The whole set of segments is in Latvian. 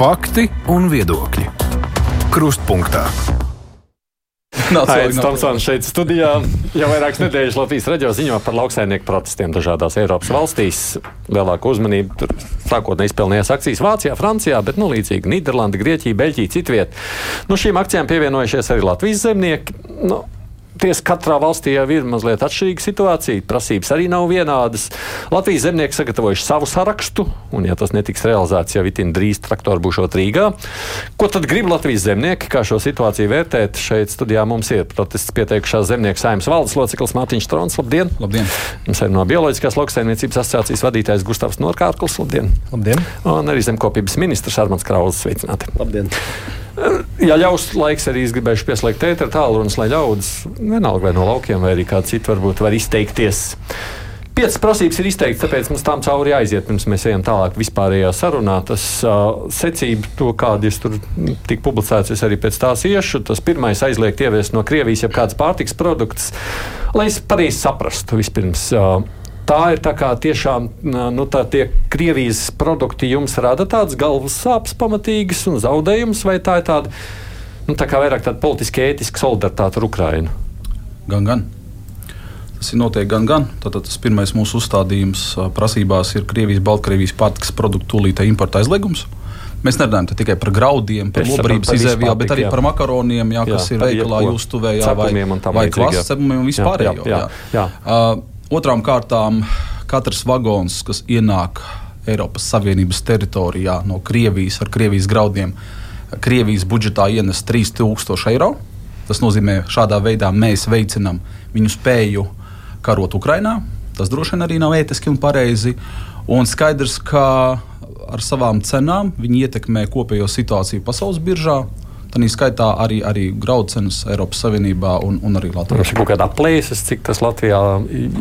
Fakti un viedokļi. Krustpunktā. Aizsmeļamies, Tomsons šeit studijā. Jau vairākas nedēļas Latvijas raidījumā ziņo par lauksaimnieku protestiem dažādās Eiropas valstīs. Lielāku uzmanību tur sākotnēji izpelnījās akcijas Vācijā, Francijā, bet nu, līdzīgi Nīderlanda, Grieķija, Beļģija, citviet. Nu, šīm akcijām pievienojušies arī Latvijas zemnieki. Nu, Tiesa, katrā valstī jau ir mazliet atšķirīga situācija. Prasības arī nav vienādas. Latvijas zemnieki sagatavojuši savu sarakstu, un, ja tas netiks realizēts, jau itin drīz traktori būšot Rīgā. Ko tad grib Latvijas zemnieki? Kā šo situāciju vērtēt? Šeit studijā mums ir protests pieteikušās zemnieku saimnes valdes loceklis Mārtiņš Strons. Labdien! Labdien! Mums ir no Bioloģiskās lauksaimniecības asociācijas vadītājs Gustavs Norkārkls. Labdien! Labdien! Un arī zemkopības ministrs Armants Krauls. Sveicināti! Labdien! Ja ļaus laiks, arī es gribēšu pieslēgt ēteru tālrunis, lai ļaudis, vienalga vai no laukiem, vai arī kāds cits, varbūt var izteikties. Piecas prasības ir izteikts, tāpēc mums tām cauri jāiziet, pirms mēs ejam tālāk vispārējā sarunā. Tas uh, secība, to, kāda ir tur tik publicēts, es arī pēc tās iešu. Tas pirmais aizliegt ieviest no Krievijas jau kādas pārtiks produktus, lai es pareizi saprastu vispirms. Uh, tā ir tā kā tiešām nu, tā tie Krievijas produkti jums rada tādas galvas sāpes pamatīgas un zaudējumus, vai tā ir tāda, nu, tā kā vairāk tāda politiski ētiska solidaritāte ar Ukrainu? Gan, gan. Tas ir noteikti gan, gan. Tātad tas pirmais mūsu uzstādījums prasībās ir Krievijas, Baltkrievijas pārtikas produktu tūlītē importa aizliegums. Mēs nerunājam tikai par graudiem, par lobarības izēvielu, bet arī jā. par makaroniem, jā, kas jā, ir veikalā, jūstuvējā vai, vai klases cepumiem un vispārējo. Jā, jā, jā. Jā. Uh, Otrām kārtām katrs vagons, kas ienāk Eiropas Savienības teritorijā no Krievijas ar Krievijas graudiem, Krievijas budžetā ienes 3000 eiro. Tas nozīmē, ka šādā veidā mēs veicinām viņu spēju karot Ukrajinā. Tas droši vien arī nav ētiski un pareizi. Un skaidrs, ka ar savām cenām viņi ietekmē kopējo situāciju pasaules biržā. Tā skaitā arī, arī graudu cenas Eiropas Savienībā un, un arī Latvijā. Mums ir kaut kāda aplēses, cik tas Latvijā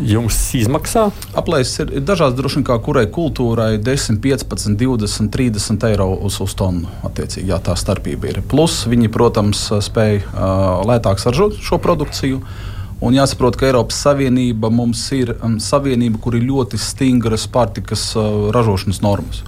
jums izmaksā? Aplēses ir dažādas, droši vien kā kurai kultūrai 10, 15, 20, 30 eiro uz, uz tonu. Attiecīgi, jā, tā starpība ir. Plus viņi, protams, spēj uh, lētāk saržot šo produkciju. Un jāsaprot, ka Eiropas Savienība mums ir um, savienība, kur ir ļoti stingras pārtikas uh, ražošanas normas.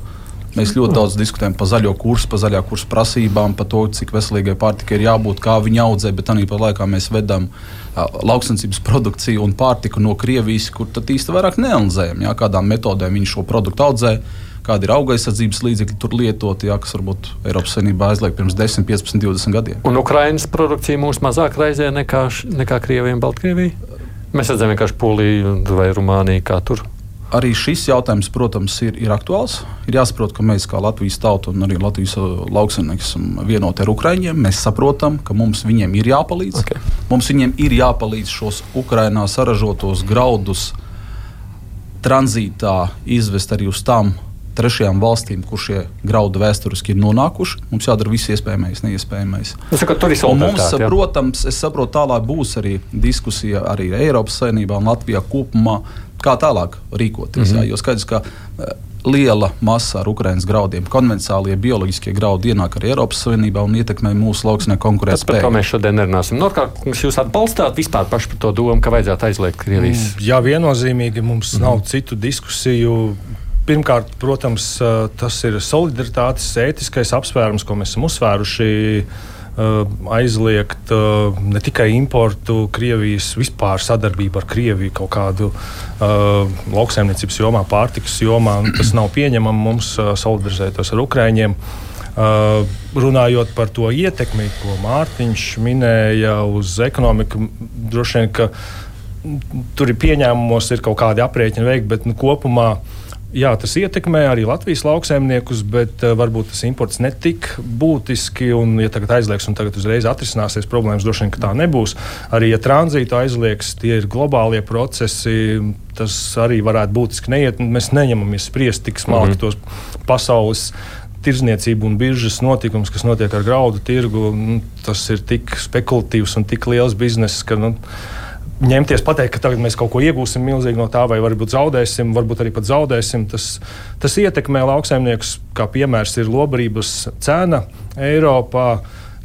Mēs ļoti daudz diskutējam par zaļo kursu, par zaļā kursa prasībām, par to, cik veselīgai pārtikai ir jābūt, kā viņa audzē, bet arī par laikā mēs vedam uh, lauksaimniecības produkciju un pārtiku no Krievijas, kur tad īsti vairāk neanalizējam, jā, kādām metodēm viņi šo produktu audzē. Kāda ir auga aizsardzības līdzekļi tur lietoti, jā, kas varbūt Eiropas Savienībā aizliegta pirms 10, 15, 20 gadiem. Un Ukraiņas produkcija mūs mazāk raizē nekā, nekā Krievija un Baltkrievija? Mēs redzam vienkārši Poliju vai Rumāniju kā tur arī šis jautājums, protams, ir, ir aktuāls. Ir jāsaprot, ka mēs, kā Latvijas tauta un arī Latvijas uh, lauksaimnieki, esam vienoti ar Ukrāņiem. Mēs saprotam, ka mums viņiem ir jāpalīdz. Okay. Mums viņiem ir jāpalīdz šos Ukrainā saražotos graudus tranzītā izvest arī uz tām trešajām valstīm, kur šie graudi vēsturiski ir nonākuši. Mums jādara viss iespējamais, neiespējamais. Saku, tur ir mums, jā. protams, es saprotu, tālāk būs arī diskusija arī Eiropas Savienībā un Latvijā kopumā kā tālāk rīkoties. Mm -hmm. jā, jo skaidrs, ka eh, liela masa ar Ukraiņas graudiem, konvencionālie bioloģiskie graudi ienāk arī Eiropas Savienībā un ietekmē mūsu lauksnieku konkurētspēju. Par to mēs šodien nerunāsim. Norkārt, jūs atbalstāt vispār pašu par to domu, ka vajadzētu aizliegt Krievijas? Mm, jā, viennozīmīgi mums mm -hmm. nav citu diskusiju. Pirmkārt, protams, tas ir solidaritātes ētiskais apsvērums, ko mēs esam uzsvēruši aizliegt ne tikai importu, Krievijas vispār sadarbību ar Krieviju kaut kādu uh, lauksaimniecības jomā, pārtikas jomā. Tas nav pieņemami mums solidarizēties ar Ukraiņiem. Uh, runājot par to ietekmi, ko Mārtiņš minēja uz ekonomiku, droši vien, ka tur ir pieņēmumos, ir kaut kādi aprēķini veikti, bet nu, kopumā uh, Jā, tas ietekmē arī Latvijas lauksaimniekus, bet uh, varbūt tas imports netik būtiski. Un, ja tagad aizliegs un tagad uzreiz atrisināsies problēmas, droši vien tā nebūs. Arī, ja tranzītu aizliegs, tie ir globālie procesi, tas arī varētu būtiski neiet. Mēs neņemamies spriest tik smalki mm -hmm. tos pasaules tirzniecību un biržas notikums, kas notiek ar graudu tirgu, nu, tas ir tik spekulatīvs un tik liels bizness, ka nu, ņemties, pateikt, ka tagad mēs kaut ko iegūsim milzīgi no tā, vai varbūt zaudēsim, varbūt arī pat zaudēsim. Tas, tas ietekmē lauksaimniekus, kā piemērs ir lobarības cena Eiropā.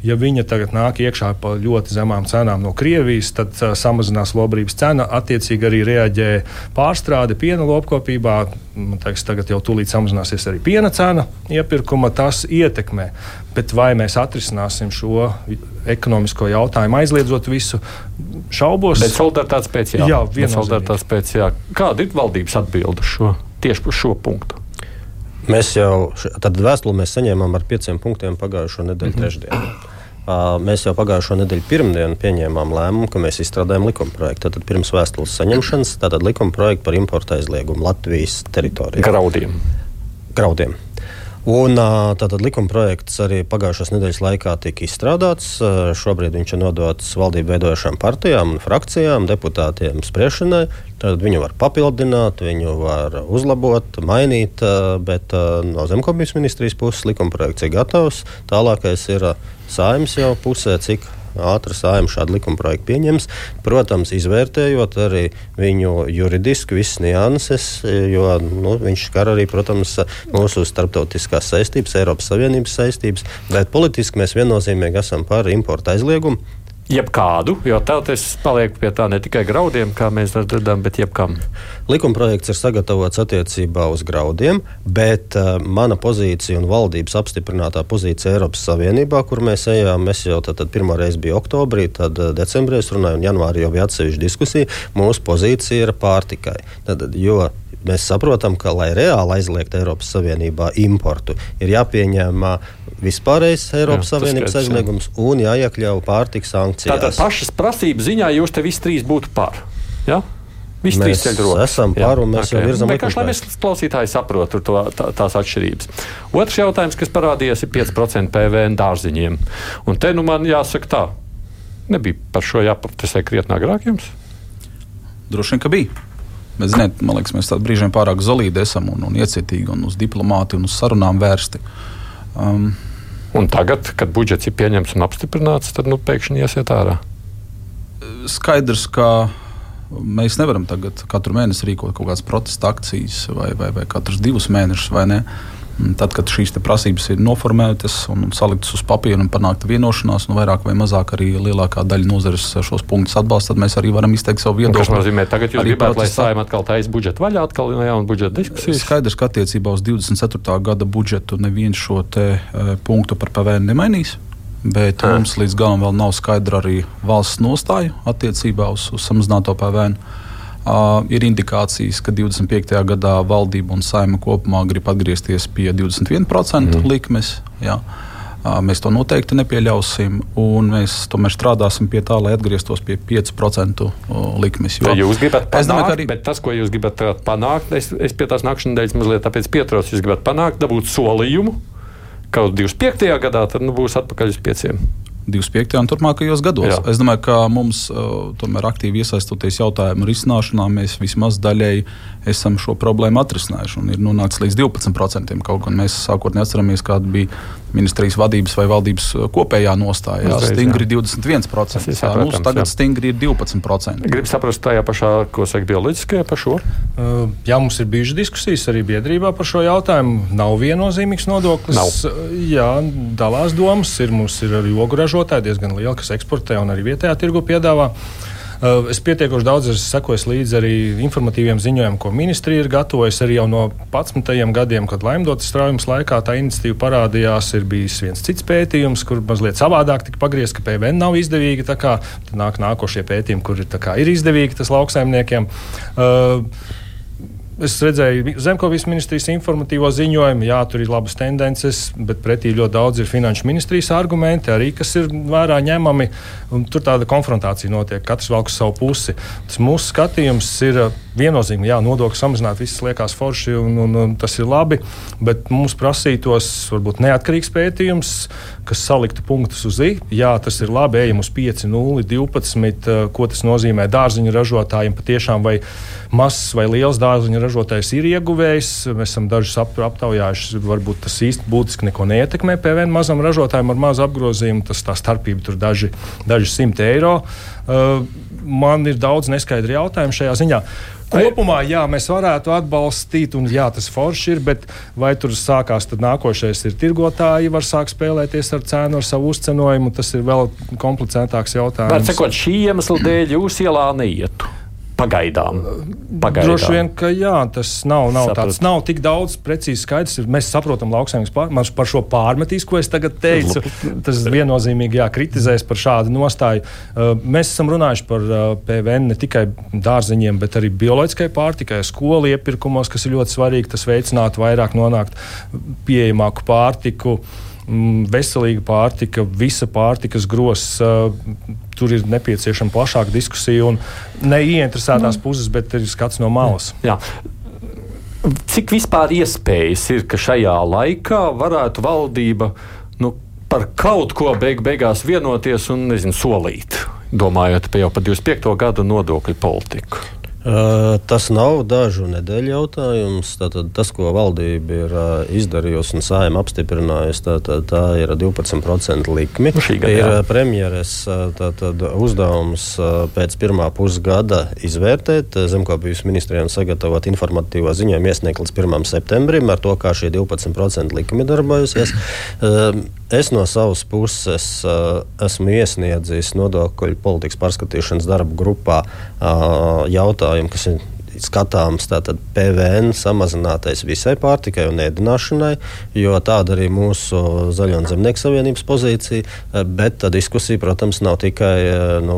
Ja viņa tagad nāk iekšā pa ļoti zemām cenām no Krievijas, tad uh, samazinās lobrības cena. Attiecīgi arī reaģē pārstrāde piena lopkopībā. Liekas, tagad jau tūlīt samazināsies arī piena cena iepirkuma. Tas ietekmē. Bet vai mēs atrisināsim šo ekonomisko jautājumu, aizliedzot visu šaubos? Bet solidaritātes pēc jā. Jā, solidaritātes pēc jā. Kāda ir valdības atbilde šo, tieši par šo punktu? Mēs jau tādu vēstuli mēs saņēmām ar pieciem punktiem pagājušo nedēļu mm -hmm. trešdienu. Mēs jau pagājušo nedēļu pirmdienu pieņēmām lēmumu, ka mēs izstrādājam likumprojektu. Tad pirms vēstules saņemšanas, tātad likumprojektu par importa aizliegumu Latvijas teritorijā. Graudiem. Graudiem. Un, tātad likuma projekts arī pagājušās nedēļas laikā tika izstrādāts. Šobrīd viņš ir nodots valdību veidojošām partijām un frakcijām, deputātiem spriešanai. Tad viņu var papildināt, viņu var uzlabot, mainīt, bet no Zemkomisijas ministrijas puses likuma projekts ir gatavs. Tālākais ir saimnes jau pusē, cik ātri saimta šādu likuma projektu pieņems. Protams, izvērtējot arī viņu juridiski visas nianses, jo nu, viņš skar arī, protams, mūsu starptautiskās saistības, Eiropas Savienības saistības, bet politiski mēs viennozīmīgi esam par importu aizliegumu jebkādu, jo tad es palieku pie tā ne tikai graudiem, kā mēs redzam, bet jebkam. Likumprojekts ir sagatavots attiecībā uz graudiem, bet uh, mana pozīcija un valdības apstiprinātā pozīcija Eiropas Savienībā, kur mēs ejām, mēs jau tad, tad pirmā reize bija oktobrī, tad uh, decembrī es runāju, un janvārī jau bija atsevišķa diskusija. Mūsu pozīcija ir pārtikai. Tad, jo mēs saprotam, ka, lai reāli aizliegtu Eiropas Savienībā importu, ir jāpieņem vispārējais Eiropas jā, Savienības aizliegums un jāiekļauj pārtiks sankcijas. Tātad pašas prasības ziņā jūs te visi trīs būtu par. Ja? Visi mēs esam par un mēs okay. jau virzam uz to. Lai mēs klausītāji saprotu to, tā, tās atšķirības. Otrs jautājums, kas parādījās, ir 5% PVN dārziņiem. Un te nu man jāsaka tā, nebija par šo jāprotestē krietni agrāk jums? Droši vien, ka bija. Bet, ziniet, man liekas, mēs brīžiem pārāk zelīti esam un, un iecietīgi un uz diplomātiju un uz sarunām vērsti. Um, un tagad, kad budžets ir pieņemts un apstiprināts, tad nu, pēkšņi iesiet ārā. Skaidrs, ka mēs nevaram tagad katru mēnesi rīkot kaut kādas protesta akcijas vai, vai, vai katrus divus mēnešus, vai ne? Uh, Tad, kad šīs prasības ir noformētas un, un saliktas uz papīra un panākta vienošanās, nu, vairāk vai mazāk arī lielākā daļa nozares šos punktus atbalsta, tad mēs arī varam izteikt savu viedokli. Tas nozīmē, ka tagad jūs gribētu, lai saimē atkal taisa budžetu vaļā, atkal jauna budžeta diskusijas. Skaidrs, ka attiecībā uz 24. gada budžetu neviens šo te, uh, punktu par PVN nemainīs. Bet Jā. mums līdz galam vēl nav skaidra arī valsts nostāja attiecībā uz, uz samazināto PVN. Uh, Uh, ir indikācijas, ka 25. gadā valdība un saima kopumā grib atgriezties pie 21% mm. likmes. Jā. Uh, mēs to noteikti nepieļausim, un mēs tomēr strādāsim pie tā, lai atgrieztos pie 5% likmes. Jo, jūs gribat panākt, domāju, arī... bet tas, ko jūs gribat panākt, es, es pie tās nākamās nedēļas mazliet pieturos, jūs gribat panākt, dabūt solījumu, ka uz 25. gadā tad, nu, būs atpakaļ uz 5%. 25. un turpmākajos gados. Jā. Es domāju, ka mums, uh, tomēr aktīvi iesaistoties jautājumu risināšanā, mēs vismaz daļēji esam šo problēmu atrisinājuši un ir nonācis līdz 12%. Kaut gan mēs sākotnēji atceramies, kāda bija ministrijas vadības vai valdības uh, kopējā nostāja. Jā, stingri jā. 21%. Jā, mums tagad jā. stingri ir 12%. Gribu saprast tajā pašā, ko saka bioloģiskajā par šo? Uh, jā, mums ir bijušas diskusijas arī biedrībā par šo jautājumu. Nav viennozīmīgs nodoklis. Nav. Jā, dalās domas. Ir, mums ir arī ogu ražotāji diezgan lieli, kas eksportē un arī vietējā tirgu piedāvā. Uh, es pietiekoši daudz sekoju līdzi arī informatīviem ziņojumiem, ko ministrija ir gatavojusi. Arī jau no 11. gadiem, kad laimdotas straujuma laikā tā iniciatīva parādījās, ir bijis viens cits pētījums, kur mazliet savādāk tika pagriezts, ka PVN nav izdevīga. Tad nāk nākošie pētījumi, kur ir, ir izdevīgi tas lauksaimniekiem. Uh, Es redzēju Zemkovijas ministrijas informatīvo ziņojumu, jā, tur ir labas tendences, bet pretī ļoti daudz ir finanšu ministrijas argumenti, arī kas ir vērā ņemami. Tur tāda konfrontācija notiek, katrs velk uz savu pusi. Tas mūsu skatījums ir viennozīmīgi, jā, nodokļu samazināt, viss liekas forši un, un, un tas ir labi, bet mums prasītos varbūt neatkarīgs pētījums, kas saliktu punktus uz i. Jā, tas ir labi, ejam uz 5, 0, 12, ko tas nozīmē dārziņu ražotājiem patiešām vai mazs vai liels dārziņu ražotājs ir ieguvējis. Mēs esam dažus ap, aptaujājuši, varbūt tas īsti būtiski neko neietekmē PVN mazam ražotājam ar mazu apgrozījumu. Tas tā starpība tur daži, daži simti eiro. Uh, man ir daudz neskaidru jautājumu šajā ziņā. kopumā jā, mēs varētu atbalstīt, un jā, tas forši ir, bet vai tur sākās tad nākošais ir tirgotāji, var sākt spēlēties ar cēnu, ar savu uzcenojumu, tas ir vēl komplicētāks jautājums. Var sakot, šī iemesla dēļ jūs ielā neietu. Pagaidām. Pagaidām. Droši vien, ka jā, tas nav, nav Saprat. tāds, nav tik daudz precīzi skaidrs. Mēs saprotam, lauksaimnieks pār, par šo pārmetīs, ko es tagad teicu. Tas viennozīmīgi jā, kritizēs par šādu nostāju. Mēs esam runājuši par PVN ne tikai dārziņiem, bet arī bioloģiskai pārtikai, skolu iepirkumos, kas ir ļoti svarīgi. Tas veicinātu vairāk nonākt pieejamāku pārtiku. Mm, veselīga pārtika, visa pārtikas grozs. Tur ir nepieciešama plašāka diskusija un ne ieinteresētās mm. puses, bet ir skats no malas. Jā. Cik vispār iespējas ir, ka šajā laikā varētu valdība nu, par kaut ko beig beigās vienoties un nezinu, solīt, domājot jau par 25. gada nodokļu politiku? Tas nav dažu nedēļu jautājums. Tātad, tas, ko valdība ir izdarījusi un sājuma apstiprinājusi, tā, tā, tā ir 12% likme. Nu, gada, ir jā. premjeras tātad, uzdevums pēc pirmā pusgada izvērtēt zemkopības ministrijām sagatavot informatīvo ziņojumu iesniegt līdz 1. septembrim ar to, kā šī 12% likme darbojusies. Es no savas puses uh, esmu iesniedzis nodokļu politikas pārskatīšanas darba grupā uh, jautājumu, kas ir skatāms tātad PVN samazinātais visai pārtikai un ēdināšanai, jo tāda arī mūsu Zaļo un Zemnieku savienības pozīcija. Eh, bet diskusija, protams, nav tikai eh, nu,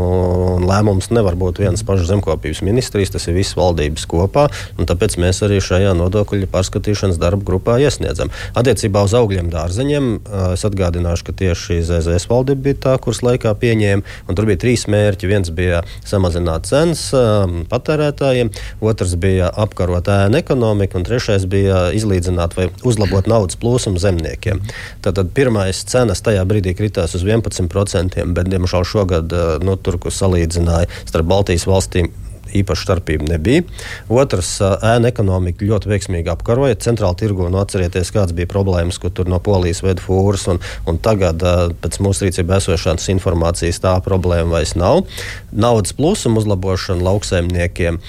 lēmums, nevar būt viens pašs zemkopības ministrijas, tas ir viss valdības kopā. Tāpēc mēs arī šajā nodokļu pārskatīšanas darba grupā iesniedzam. Attiecībā uz augļiem, dārzeņiem eh, es atgādināšu, ka tieši ZZS valdība bija tā, kuras laikā pieņēma, un tur bija trīs mērķi. Viens bija samazināt cenas patērētājiem, otrs bija apkarot ēnu ekonomiku, un trešais bija izlīdzināt vai uzlabot naudas plūsmu zemniekiem. Tātad pirmais cenas tajā brīdī kritās uz 11%, bet, diemžēl, šogad eh, nu, tur, kur salīdzināja starp Baltijas valstīm, īpaša starpība nebija. Otrs, ēna ekonomika ļoti veiksmīgi apkaroja. Centrāla tirgu, nu, atcerieties, kādas bija problēmas, kur tur no polijas veda fūras, un, un tagad pēc mūsu rīcībā esošās informācijas tā problēma vairs nav. Naudas plūsuma uzlabošana lauksaimniekiem,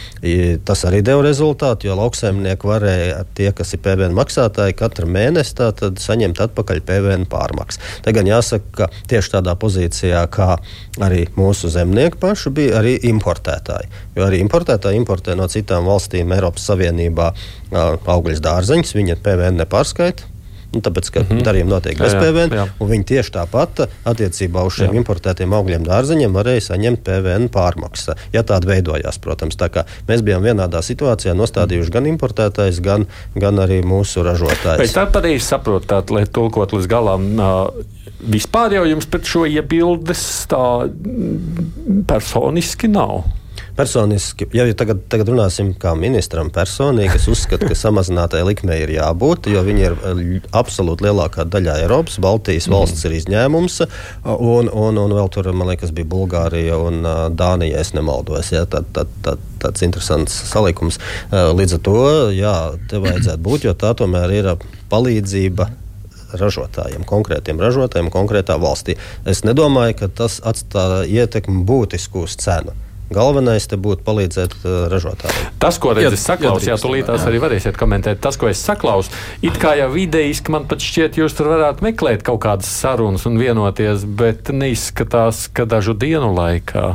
tas arī deva rezultātu, jo lauksaimnieki varēja tie, kas ir PVN maksātāji, katru mēnesi saņemt atpakaļ PVN pārmaksu. Te gan jāsaka, ka tieši tādā pozīcijā, kā arī mūsu zemnieki paši bija, arī importētāji. Arī importētāji importē no citām valstīm Eiropas Savienībā augļus dārzeņus, viņa PVN nepārskaita. Nu, tāpēc, ka mm -hmm. darījumi notiek bez PVN, jā, jā. un viņi tieši tāpat attiecībā uz šiem jā. importētiem augļiem, dārzeņiem varēja saņemt PVN pārmaksu. Ja tāda veidojās, protams, tā mēs bijām vienādā situācijā, nostādījuši gan importētājs, gan, gan arī mūsu ražotājs. Bet tā pareizi saprotat, lai tulkot līdz galam. Vispār jau jums pret šo iebildes tā personiski nav. Personiski, ja tagad, tagad runāsim kā ministram personīgi, es uzskatu, ka samazinātai likmei ir jābūt, jo viņi ir eh, absolūti lielākā daļā Eiropas, Baltijas mm. valsts ir izņēmums, un, un, un vēl tur, man liekas, bija Bulgārija un Dānija, es nemaldos. Ja, tad, tad, tad, tāds interesants salikums. Līdz ar to, jā, te vajadzētu būt, jo tā tomēr ir palīdzība ražotājiem, konkrētiem ražotājiem, konkrētā valstī. Es nedomāju, ka tas atstāja ietekmi būtisku uz cenu. Galvenais te būtu palīdzēt uh, ražotājiem. Tas, ko redz, es saklausu, jā, tūlītās arī varēsiet komentēt. Tas, ko es saklausu, it kā jau videiski man pat šķiet, jūs tur varētu meklēt kaut kādas sarunas un vienoties, bet neizskatās, ka dažu dienu laikā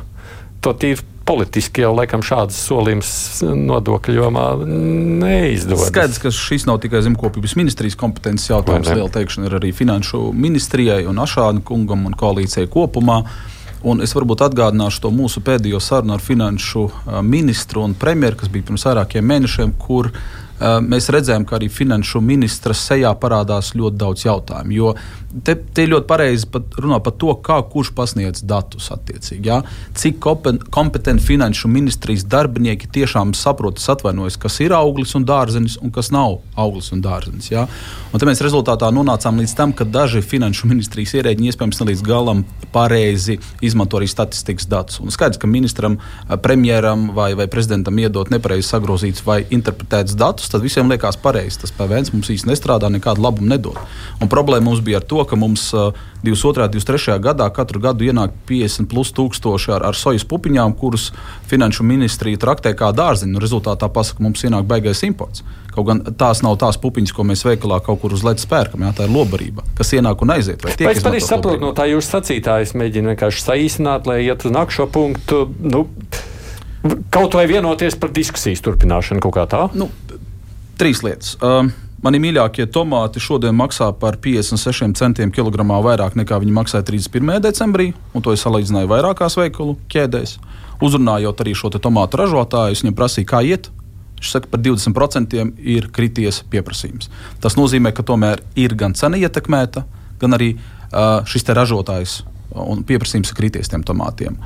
to tīri politiski jau laikam šādas solījumus nodokļu jomā neizdodas. Skaidrs, ka šis nav tikai zemkopības ministrijas kompetences jautājums. Liela teikšana ir arī finanšu ministrijai un Ašāna kungam un koalīcijai kopumā. Un es varbūt atgādināšu to mūsu pēdējo sarunu ar finanšu ministru un premjeru, kas bija pirms vairākiem mēnešiem, kur mēs redzējām, ka arī finanšu ministra sejā parādās ļoti daudz jautājumu. Jo te, te ļoti pareizi pat runā par to, kā kurš pasniedz datus attiecīgi. Ja? Cik kompetenti finanšu ministrijas darbinieki tiešām saprot, atvainojas, kas ir auglis un dārzenis un kas nav auglis un dārzenis. Ja? Un te mēs rezultātā nonācām līdz tam, ka daži finanšu ministrijas ierēģi iespējams ne līdz galam pareizi izmanto arī statistikas datus. Un skaidrs, ka ministram, premjeram vai, vai prezidentam iedot nepareizi sagrozītus vai interpretētus datus tad visiem liekas pareizi. Tas PVN mums īstenībā nestrādā, nekādu labumu nedod. Un problēma mums bija ar to, ka mums 22. un 23. gadā katru gadu ienāk 50 plus tūkstoši ar, ar sojas pupiņām, kurus finanšu ministrija traktē kā dārziņu. Rezultātā pasaka, mums ienāk beigais imports. Kaut gan tās nav tās pupiņas, ko mēs veikalā kaut kur uz ledus pērkam. Jā, tā ir lobarība, kas ienāk un aiziet. Es pareizi saprotu no tā jūsu sacītā. Es mēģinu vienkārši saīsināt, lai iet uz nākamo punktu. Nu, kaut vai vienoties par diskusijas turpināšanu kaut kā tā? Nu, trīs lietas. Um, Mani mīļākie tomāti šodien maksā par 56 centiem kilogramā vairāk nekā viņi maksāja 31. decembrī, un to es salīdzināju vairākās veikalu ķēdēs. Uzrunājot arī šo tomātu ražotāju, viņam prasīja, kā iet. Viņš saka, par 20% ir krities pieprasījums. Tas nozīmē, ka tomēr ir gan cena ietekmēta, gan arī uh, šis ražotājs un pieprasījums ir krities tiem tomātiem.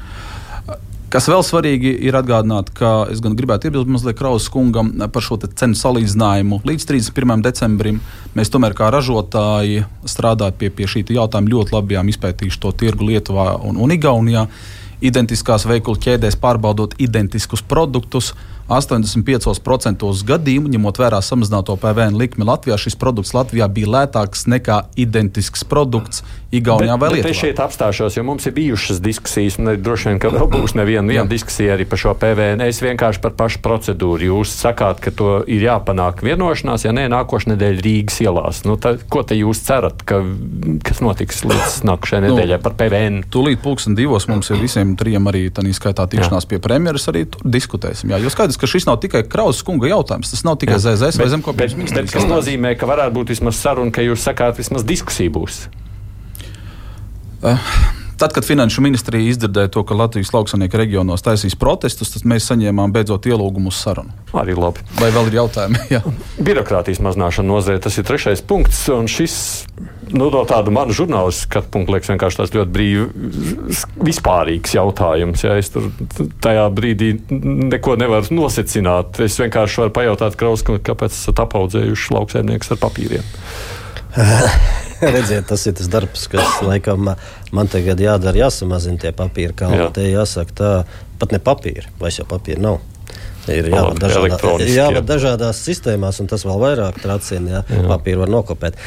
Kas vēl svarīgi ir atgādināt, ka es gan gribētu iebilst mazliet Krausas kungam par šo cenu salīdzinājumu. Līdz 31. decembrim mēs tomēr kā ražotāji strādājam pie, pie šī jautājuma ļoti labi, bijām izpētījuši to tirgu Lietuvā un, un Igaunijā. Identiskās veikalu ķēdēs pārbaudot identiskus produktus, 85% gadījumu, ņemot vērā samazināto PVN likmi Latvijā, šis produkts Latvijā bija lētāks nekā identisks produkts Igaunijā vai Lietuvā. Es šeit apstāšos, jo mums ir bijušas diskusijas, un droši vien, ka vēl būs neviena vien diskusija arī par šo PVN. Es vienkārši par pašu procedūru. Jūs sakāt, ka to ir jāpanāk vienošanās, ja nē, nākošais nedēļa Rīgas ielās. Nu, tā, ko te jūs cerat, ka, kas notiks līdz nākošajai nu, nedēļai par PVN? Tūlīt pulksten divos mums ir visiem trim arī tā skaitā tikšanās Jā. pie premjeras, arī diskutēsim. Jā, jo skaidrs, ka šis nav tikai Krausas kunga jautājums. Tas nav tikai ZZS vai Zemkopības ministrijas. Tas nozīmē, ka varētu būt vismaz saruna, ka jūs sakāt, vismaz diskusija būs. Uh. Tad, kad Finanšu ministrija izdzirdēja to, ka Latvijas lauksaimnieku reģionos taisīs protestus, tad mēs saņēmām beidzot ielūgumu uz sarunu. Arī labi. Vai vēl ir jautājumi? Birokrātijas mazināšana nozarē tas ir trešais punkts. Un šis nu, no tāda mana žurnālistiskā skatu punkta liekas vienkārši tāds ļoti brīvs, vispārīgs jautājums. Ja es tur tajā brīdī neko nevaru nosecināt. Es vienkārši varu pajautāt Krauskam, kāpēc esat apaudzējuši lauksaimniekus ar papīriem. Redziet, tas ir tas darbs, kas laikam man tagad jādara, jāsamazina tie papīra kalni. Jā. Te jāsaka, tā pat ne papīra, vai jau papīra nav. Ir jābūt dažādā, jābūt dažādās sistēmās, un tas vēl vairāk tracina. Jā. Jā. Papīru var nokopēt.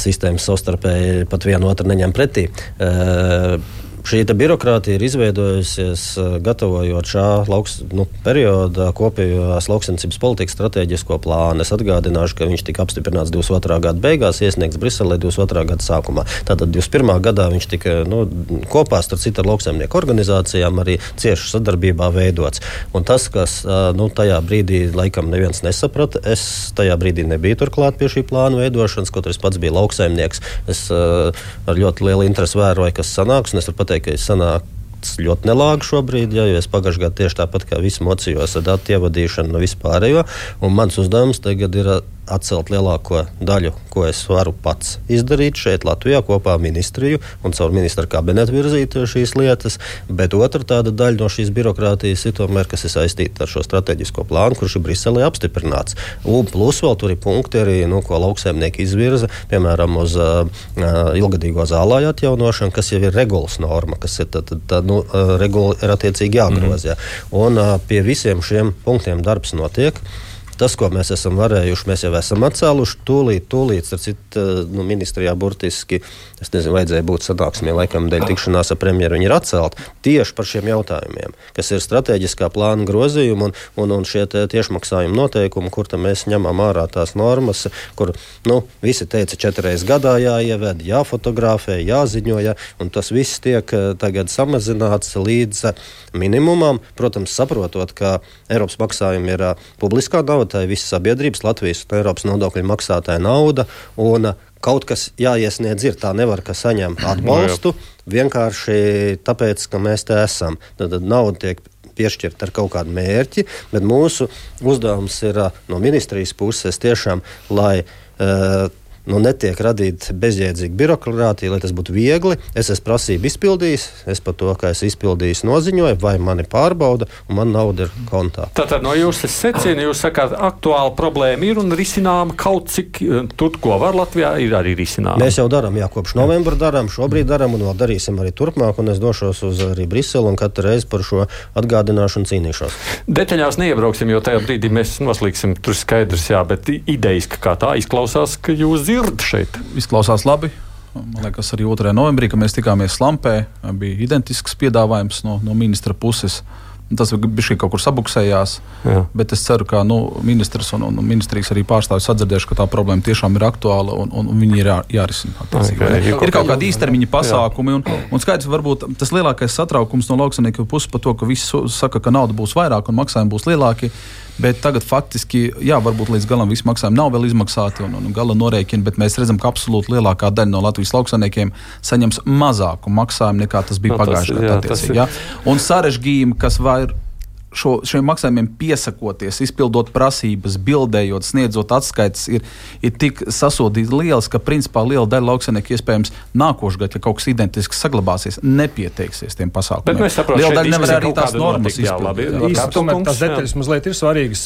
Sistēmas savstarpēji pat vienu otru neņem pretī. Uh, Šī birokrātija ir izveidojusies eh, gatavojot šā lauks, nu, perioda kopējās lauksaimniecības politikas strateģisko plānu. Es atgādināšu, ka viņš tika apstiprināts 22. gada beigās, iesniegts Briselē 22. gada sākumā. Tātad 21. gadā viņš tika nu, kopā ar citu lauksaimnieku organizācijām arī cieši sadarbībā veidots. Un tas, kas eh, nu, tajā brīdī laikam neviens nesaprata, es tajā brīdī nebiju turklāt pie šī plāna veidošanas, kaut arī es pats biju lauksaimnieks. Es uh, ar ļoti lielu interesi vēroju, kas sanāks pateikt, ka es sanāku ļoti nelāgi šobrīd, ja, jo es pagājušajā gadā tieši tāpat kā visi mocījos ar datu ievadīšanu no vispārējo. Mans uzdevums tagad ir atcelt lielāko daļu, ko es varu pats izdarīt šeit, Latvijā, kopā ar ministriju un caur ministra kabinetu virzīt šīs lietas. Bet otra tāda daļa no šīs birokrātijas ir tomēr, kas ir saistīta ar šo strateģisko plānu, kurš ir Briselē apstiprināts. Un plus vēl tur ir punkti arī, nu, ko lauksaimnieki izvirza, piemēram, uz uh, ilgadīgo zālāju atjaunošanu, kas jau ir regulas norma, kas ir tad, tad, tad, nu, regula ir attiecīgi jāgroza. Mm. Un uh, pie visiem šiem punktiem darbs notiek. Tas, ko mēs esam varējuši, mēs jau esam atcēluši. Tūlīt, tūlīt, ar citu nu, ministrijā burtiski, es nezinu, vajadzēja būt sanāksmē, laikam, dēļ tikšanās ar premjeru. Viņi ir atcelti tieši par šiem jautājumiem, kas ir strateģiskā plāna grozījumi un, un, un šie tiešmaksājuma noteikumi, kur mēs ņemam ārā tās normas, kur nu, visi teica, četras gadā jāieved, jāfotografē, jāziņoja, un tas viss tiek eh, tagad samazināts līdz minimumam. Protams, saprotot, ka Eiropas maksājumi ir uh, publiskā nauda nauda, tā ir visa sabiedrības, Latvijas un Eiropas nodokļu maksātāja nauda. Un, uh, Kaut kas jāiesniedz, ir tā, nevar saņemt atbalstu vienkārši tāpēc, ka mēs te esam. Tad, tad nauda tiek piešķirta ar kaut kādu mērķi, bet mūsu uzdevums ir uh, no ministrijas puses tiešām, lai uh, nu, netiek radīta bezjēdzīga birokrātija, lai tas būtu viegli. Es esmu prasību izpildījis, es par to, ka es izpildīju, noziņoju, vai mani pārbauda, un man nauda ir kontā. Tātad no jūsu secina, jūs sakāt, aktuāla problēma ir un risinām kaut cik eh, tur, ko var Latvijā, ir arī risinām. Mēs jau darām, jā, kopš novembra darām, šobrīd darām un vēl darīsim arī turpmāk, un es došos uz arī Briseli un katru reizi par šo atgādināšanu cīnīšos. Detaļās neiebrauksim, jo tajā brīdī mēs noslīgsim, tur skaidrs, jā, bet idejas, ka kā tā izklausās, ka jūs dzirdat šeit. Izklausās labi. Man liekas, arī 2. novembrī, kad mēs tikāmies Lampē, bija identisks piedāvājums no, no ministra puses. Tas bija kaut kur sabuksējās. Jā. Bet es ceru, ka nu, ministrs un, un ministrijas arī pārstāvis atdzirdējuši, ka tā problēma tiešām ir aktuāla un, un, un viņi ir jā, jārisina. Okay. Ir kaut kādi īstermiņa pasākumi. Un, un skaidrs, varbūt tas lielākais satraukums no lauksaimnieku puses par to, ka visi saka, ka nauda būs vairāk un maksājumi būs lielāki. Bet tagad faktiski, jā, varbūt līdz galam visi maksājumi nav vēl izmaksāti un, un gala norēķini, bet mēs redzam, ka absolūti lielākā daļa no Latvijas lauksaimniekiem saņems mazāku maksājumu nekā tas bija no, pagājušajā gadā. Un sarežģījumi, kas var šo, šiem maksājumiem piesakoties, izpildot prasības, bildējot, sniedzot atskaites, ir, ir tik sasodīti liels, ka principā liela daļa lauksaimnieku iespējams nākošais gads, ja kaut kas identisks saglabāsies, nepieteiksies tiem pasākumiem. Bet mēs saprotam, liela daļa nevar arī tās normas izpildīt. Tomēr tās detaļas mazliet ir svarīgas.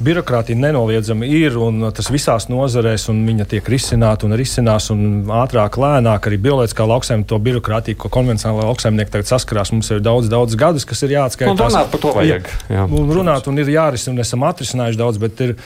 Birokrātija nenoliedzami ir un tas visās nozarēs, un viņa tiek risināta un risinās un ātrāk, lēnāk. Arī bioloģiskā lauksaimnieka to birokrātiju, ko konvencionālā lauksaimnieka tagad saskarās, mums ir daudz, daudz gadus, kas ir jāatskaitās. Un par to vajag vajag. Jā, un runāt, un ir jārisina, un esam atrisinājuši daudz, bet ir,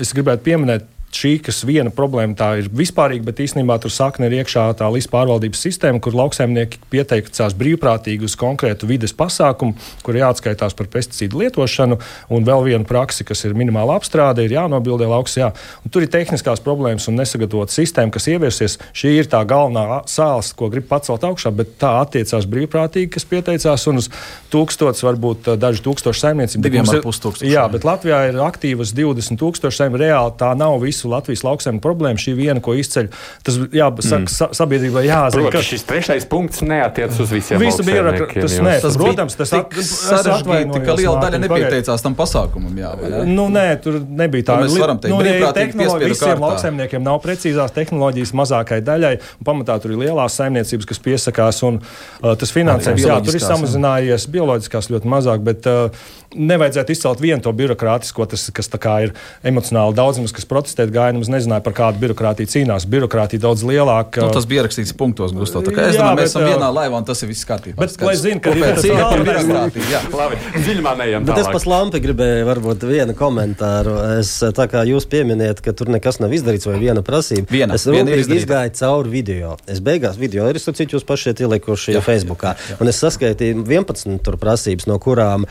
es gribētu pieminēt šī, kas viena problēma tā ir vispārīga, bet īstenībā tur sakne ir iekšā tā līdz pārvaldības sistēma, kur lauksaimnieki pieteicās brīvprātīgi uz konkrētu vides pasākumu, kur jāatskaitās par pesticīdu lietošanu, un vēl viena praksa, kas ir minimāla apstrāde, ir jānobildē lauks. Jā. Un tur ir tehniskās problēmas un nesagatavota sistēma, kas ieviesies. Šī ir tā galvenā sāls, ko grib pacelt augšā, bet tā attiecās brīvprātīgi, kas pieteicās, un uz tūkstotis, varbūt daži tūkstoši saimniecību. Diviem ar pus tūkstoši. Jā, bet Latvijā ir aktīvas 20 tūkstoši saimniecību. Reāli tā nav visu Latvijas lauksaimnieku problēmu. Šī viena, ko izceļ, tas jāsaka mm. sa sabiedrībai jāzina. Protams, ka šis trešais punkts neatiec uz visiem. Visu birokrātiju tas nē, tas, protams, tas sarežģīti, ka liela daļa nepieteicās tam pasākumam. Jā, nu, nē, tur nebija tā. Nu, mēs varam teikt, nu, tehnoloģija visiem lauksaimniekiem nav precīzās tehnoloģijas mazākai daļai. Pamatā tur ir lielās saimniecības, kas piesakās, un uh, tas finansējums, jā, tur ir samazinājies, bioloģiskās ļoti mazāk, bet uh, nevajadzētu izcelt vienu to birokrātisko, tas, kas ir emocionāli daudzums, kas protestēt gāja, nemaz nezināja, par kādu birokrātiju cīnās. Birokrātija daudz lielāka. Nu, tas bija rakstīts punktos, Gusto. Tā kā es jā, domāju, mēs esam vienā laivā un tas ir viss kārtībā. Bet, lai zinu, ka ir cīņa par birokrātiju. Jā, labi. Dziļumā neejam. Bet es pas lampi gribēju varbūt vienu komentāru. Es tā kā jūs pieminējat, ka tur nekas nav izdarīts vai viena prasība. Viena, es rūpīgi izgāju cauri video. Es beigās video ir starp citu jūs paši ielikuši Facebookā. Jā. Un es saskaitīju 11 tur prasības, no kurām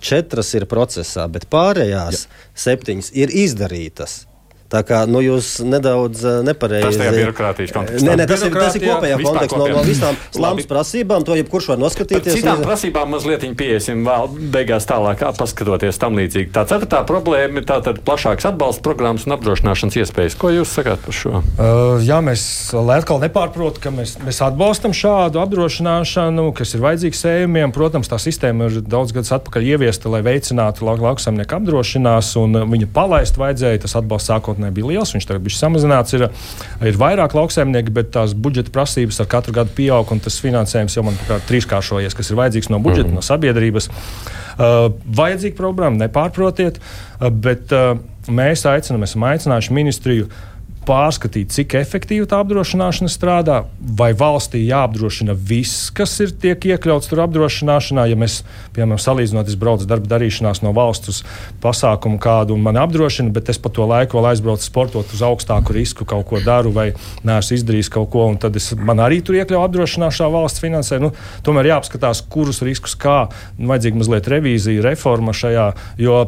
četras ir procesā, bet pārējās jā. septiņas ir izdarītas. Tā kā nu, jūs nedaudz uh, nepareizi. Tas ir birokrātijas kontekstā. Nē, nē, tas, ir, tas ir kopējā kontekstā. No, no visām slāmas prasībām to jebkurš var noskatīties. Par citām prasībām mazliet pieiesim vēl beigās tālāk, paskatoties tam līdzīgi. Tā ceturtā problēma ir tātad plašāks atbalsta programmas un apdrošināšanas iespējas. Ko jūs sakāt par šo? Uh, jā, mēs atkal nepārprotam, ka mēs, mēs atbalstam šādu apdrošināšanu, kas ir vajadzīga sējumiem. Protams, tā sistēma ir daudz gadus atpakaļ ieviesta, lai veicinātu lauksaimnieku apdrošinās, un viņa palaist vajadzēja. Tas atbalsts sākot sākotnēji bija liels, viņš tagad ir samazināts. Ir, ir vairāk lauksaimnieki, bet tās budžeta prasības ar katru gadu pieaug, un tas finansējums jau man kā trīskāršojies, kas ir vajadzīgs no budžeta, mm -hmm. no sabiedrības. Uh, vajadzīga programma, nepārprotiet, uh, bet uh, mēs aicinām, esam aicinājuši ministriju pārskatīt, cik efektīvi tā apdrošināšana strādā, vai valstī jāapdrošina viss, kas ir tiek iekļauts tur apdrošināšanā. Ja mēs, piemēram, salīdzinot, es braucu darba darīšanās no valsts uz pasākumu kādu un mani apdrošina, bet es pa to laiku vēl aizbraucu sportot uz augstāku risku, kaut ko daru vai neesmu izdarījis kaut ko, un tad es, man arī tur iekļauju apdrošināšanā valsts finansē. Nu, tomēr jāapskatās, kurus riskus kā, nu, vajadzīga mazliet revīzija, reforma šajā, jo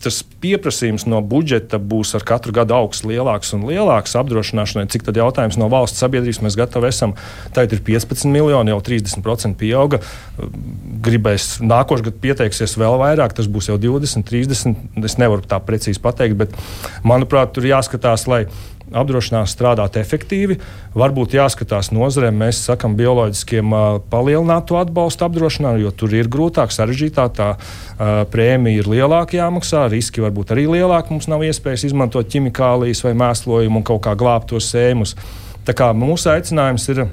tas pieprasījums no budžeta būs ar katru gadu augsts, lielāks un lielāks apdrošināšanai. Cik tad jautājums no valsts sabiedrības mēs gatavi esam? Tagad ir 15 miljoni, jau 30% pieauga. Gribēs nākošais gads pieteiksies vēl vairāk, tas būs jau 20, 30. Es nevaru tā precīzi pateikt, bet manuprāt, tur jāskatās, lai apdrošināšana strādāt efektīvi. Varbūt jāskatās nozarēm, mēs sakām, bioloģiskiem palielināt to atbalstu apdrošināšanu, jo tur ir grūtāk, sarežģītāk, tā prēmija ir lielāka jāmaksā, riski varbūt arī lielāki. Mums nav iespējas izmantot ķimikālijas vai mēslojumu un kaut kā glābt tos sēmus. Tā kā mūsu aicinājums ir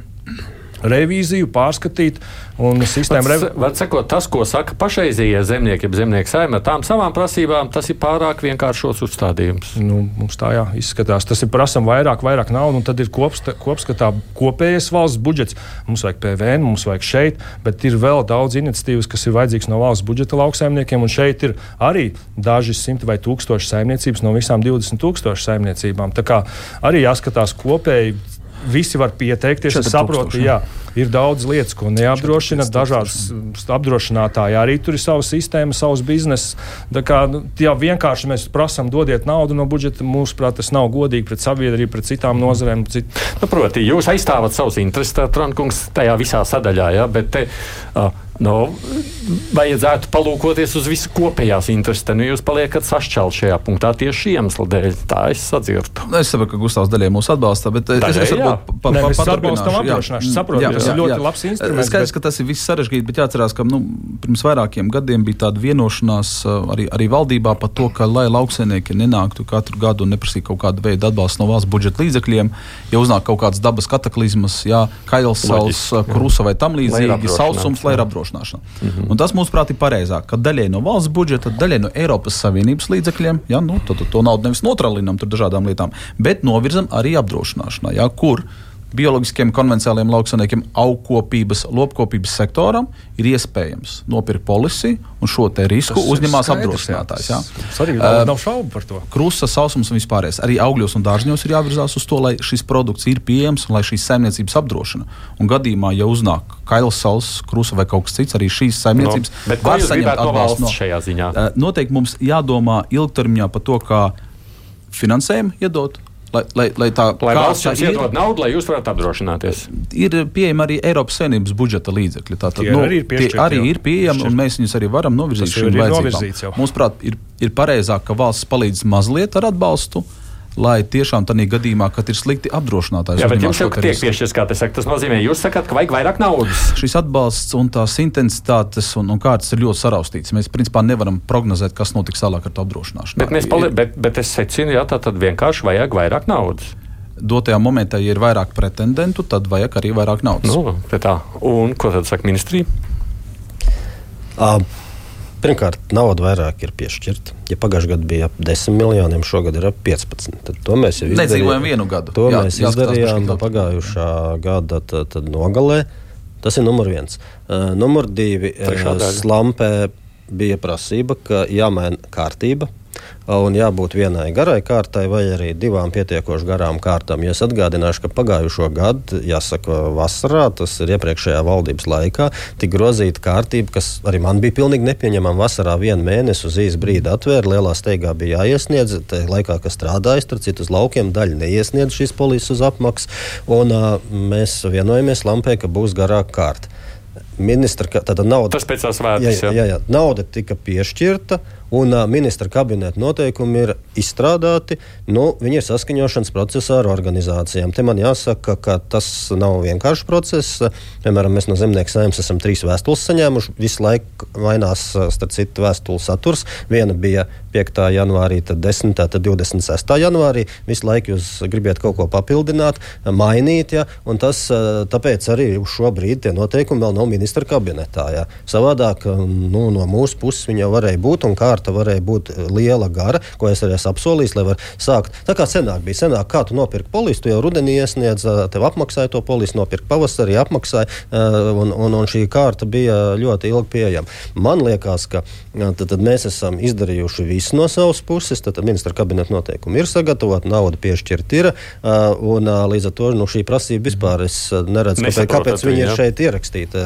revīziju, pārskatīt. Un sistēma rev... var sakot, tas, ko saka pašreizie zemnieki, ja zemnieks saimē tām savām prasībām, tas ir pārāk vienkāršos uzstādījums. Nu, mums tā jā, izskatās. Tas ir prasam vairāk, vairāk naudas, un tad ir kopsta, kopskatā kopējais valsts budžets. Mums vajag PVN, mums vajag šeit, bet ir vēl daudz iniciatīvas, kas ir vajadzīgas no valsts budžeta lauksaimniekiem, un šeit ir arī daži simti vai tūkstoši saimniecības no visām 20 tūkstošu saimniecībām. Tā kā arī jāskatās kopēji visi var pieteikties. Es saprotu, ka ir daudz lietas, ko neapdrošina. Dažādas apdrošinātāji arī tur ir sava sistēma, savs bizness. Kā, nu, jā, vienkārši mēs prasām, dodiet naudu no budžeta. Mūsuprāt, tas nav godīgi pret sabiedrību, pret citām nozarēm. Cit... Nu, proti, jūs aizstāvat savus intereses, Trankungs, tajā visā sadaļā. Ja, bet, te, uh, Nu, vajadzētu palūkoties uz visu kopējās intereses. Nu, jūs paliekat sašķelti šajā punktā tieši iemesla dēļ. Tā es sadzirdu. Nu, es saprotu, ka Gustavs daļai mūs atbalsta, bet daļai, es, es varbūt pa, pa, pa, atbalstam apdrošināšanu. Saprotu, tas ir ļoti jā. labs instruments. Skaidrs, bet... ka tas ir viss sarežģīti, bet jāatcerās, ka nu, pirms vairākiem gadiem bija tāda vienošanās arī, arī valdībā par to, ka lai lauksainieki nenāktu katru gadu un neprasītu kaut kādu veidu atbalstu no valsts budžeta līdzekļiem, ja uznāk kaut kādas dabas kataklizmas, jā, kails, sals, krusa vai tam līdzīgi, sausums, lai ir apdrošināts apdrošināšana. Mm -hmm. Un tas, mūsuprāt, ir pareizāk, ka daļai no valsts budžeta, daļai no Eiropas Savienības līdzekļiem, ja, nu, tad to naudu nevis notralinam tur dažādām lietām, bet novirzam arī apdrošināšanā, ja, kur bioloģiskiem konvencionāliem lauksaimniekiem, augkopības, lopkopības sektoram ir iespējams nopirkt polisi un šo risku tas uzņemās apdrošinātājs. Tas arī nav, nav šaubu par to. Krusta, sausums un vispārējais. Arī augļos un dārzņos ir jāvirzās uz to, lai šis produkts ir pieejams un lai šīs saimniecības apdrošina. Un gadījumā, ja uznāk kails, saules, krusta vai kaut kas cits, arī šīs saimniecības no, var saņemt atbalstu no šajā ziņā. Noteikti mums jādomā ilgtermiņā par to, kā finansējumu iedot Lai, lai, lai tā lai valsts jums iedod naudu, lai jūs varētu apdrošināties. Ir pieejama arī Eiropas Savienības budžeta līdzekļi. Tātad, tie nu, arī ir, tie arī ir pieejami, un mēs viņus arī varam novirzīt šīm vajadzībām. Mūsuprāt, ir, ir pareizāk, ka valsts palīdz mazliet ar atbalstu, lai tiešām tādā gadījumā, kad ir slikti apdrošinātājs. Jā, bet jums jau tiek piešķirts, kā tas saka, tas nozīmē, jūs sakāt, ka vajag vairāk naudas. Šis atbalsts un tās intensitātes un, un kārtas ir ļoti saraustīts. Mēs principā nevaram prognozēt, kas notiks tālāk ar to apdrošināšanu. Bet, pali, bet, bet es secinu, jā, tā tad vienkārši vajag vairāk naudas dotajā momentā, ja ir vairāk pretendentu, tad vajag arī vairāk naudas. Nu, tā. Un ko tad saka ministrija? Uh, Pirmkārt, nauda vairāk ir piešķirta. Ja pagājušajā gadā bija ap 10 miljoniem, šogad ir ap 15. Tad to mēs jau izdarījām. Nedzīvojam vienu gadu. To jā, mēs izdarījām pagājušā gada tad, tad nogalē. Tas ir numur viens. Uh, numur divi. Slampē bija prasība, ka jāmaina kārtība un jābūt vienai garai kārtai vai arī divām pietiekoši garām kārtām. Ja es atgādināšu, ka pagājušo gadu, jāsaka, vasarā, tas ir iepriekšējā valdības laikā, tika grozīta kārtība, kas arī man bija pilnīgi nepieņemama. Vasarā vienu mēnesi uz īsu brīdi atvēra, lielā steigā bija jāiesniedz, tajā laikā, kas strādājas, tur citus laukiem daļa neiesniedz šīs polijas uz apmaksu, un uh, mēs vienojamies Lampē, ka būs garāka kārta. Ministra, tāda nauda, Tas pēc tās vērtības. Jā, jā, jā, nauda tika piešķirta. Un uh, ministra kabineta noteikumi ir izstrādāti. Nu, viņi ir saskaņošanas procesā ar organizācijām. Te man jāsaka, ka tas nav vienkāršs process. Piemēram, mēs no zemnieku saimnes esam trīs vēstules saņēmuši. Visu laiku mainās starp citu vēstuli saturs. Viena bija 5. janvārī, tad 10. tad 26. janvārī. Visu laiku jūs gribat kaut ko papildināt, mainīt. Ja? Tas, tāpēc arī šobrīd tie noteikumi vēl nav ministra kabinetā. Ja? Savādāk nu, no mūsu puses viņi jau varēja būt un kā kārta varēja būt eh, liela, gara, ko es arī esmu apsolījis, lai var sākt. Tā kā senāk bija, senāk, kā tu nopirki polisi, tu jau rudenī iesniedz, eh, tev apmaksāja to polisi, nopirki pavasarī, apmaksāja, eh, un, un, un šī kārta bija ļoti ilgi pieejama. Man liekas, ka tad, tad mēs esam izdarījuši visu no savas puses, tad ministra kabineta noteikumi ir sagatavoti, nauda piešķirta ir, un līdz ar to nu, šī prasība vispār es neredzu, kāpēc, kāpēc viņi ir šeit ierakstīti.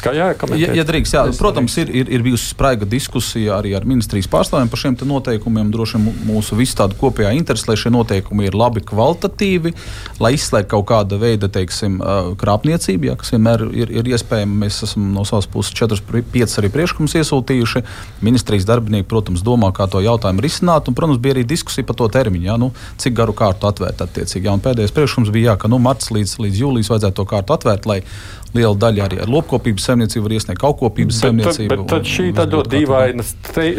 Kā jākomentē? Ja, ja drīkst, jā, protams, ir, ir, ir bijusi spraiga diskusija arī ar ministrijas pārstāvjiem par šiem noteikumiem. Droši vien mūsu visu tādu kopējā interesi, lai šie noteikumi ir labi kvalitatīvi, lai izslēgtu kaut kāda veida teiksim, krāpniecību, ja, kas vienmēr ir, ir iespējama. Mēs esam no savas puses 4-5 arī priekšlikumus iesūtījuši. Ministrijas darbinieki, protams, domā, kā to jautājumu risināt. Un, protams, bija arī diskusija par to termiņu, ja, nu, cik garu kārtu atvērt. Ja, pēdējais priekšlikums bija, jā, ka nu, marts līdz, līdz jūlijam vajadzētu to kārtu atvērt, lai liela daļa arī ar lopkopības saimniecību var iesniegt augkopības saimniecību. Bet, bet tad šī tā ļoti dīvaina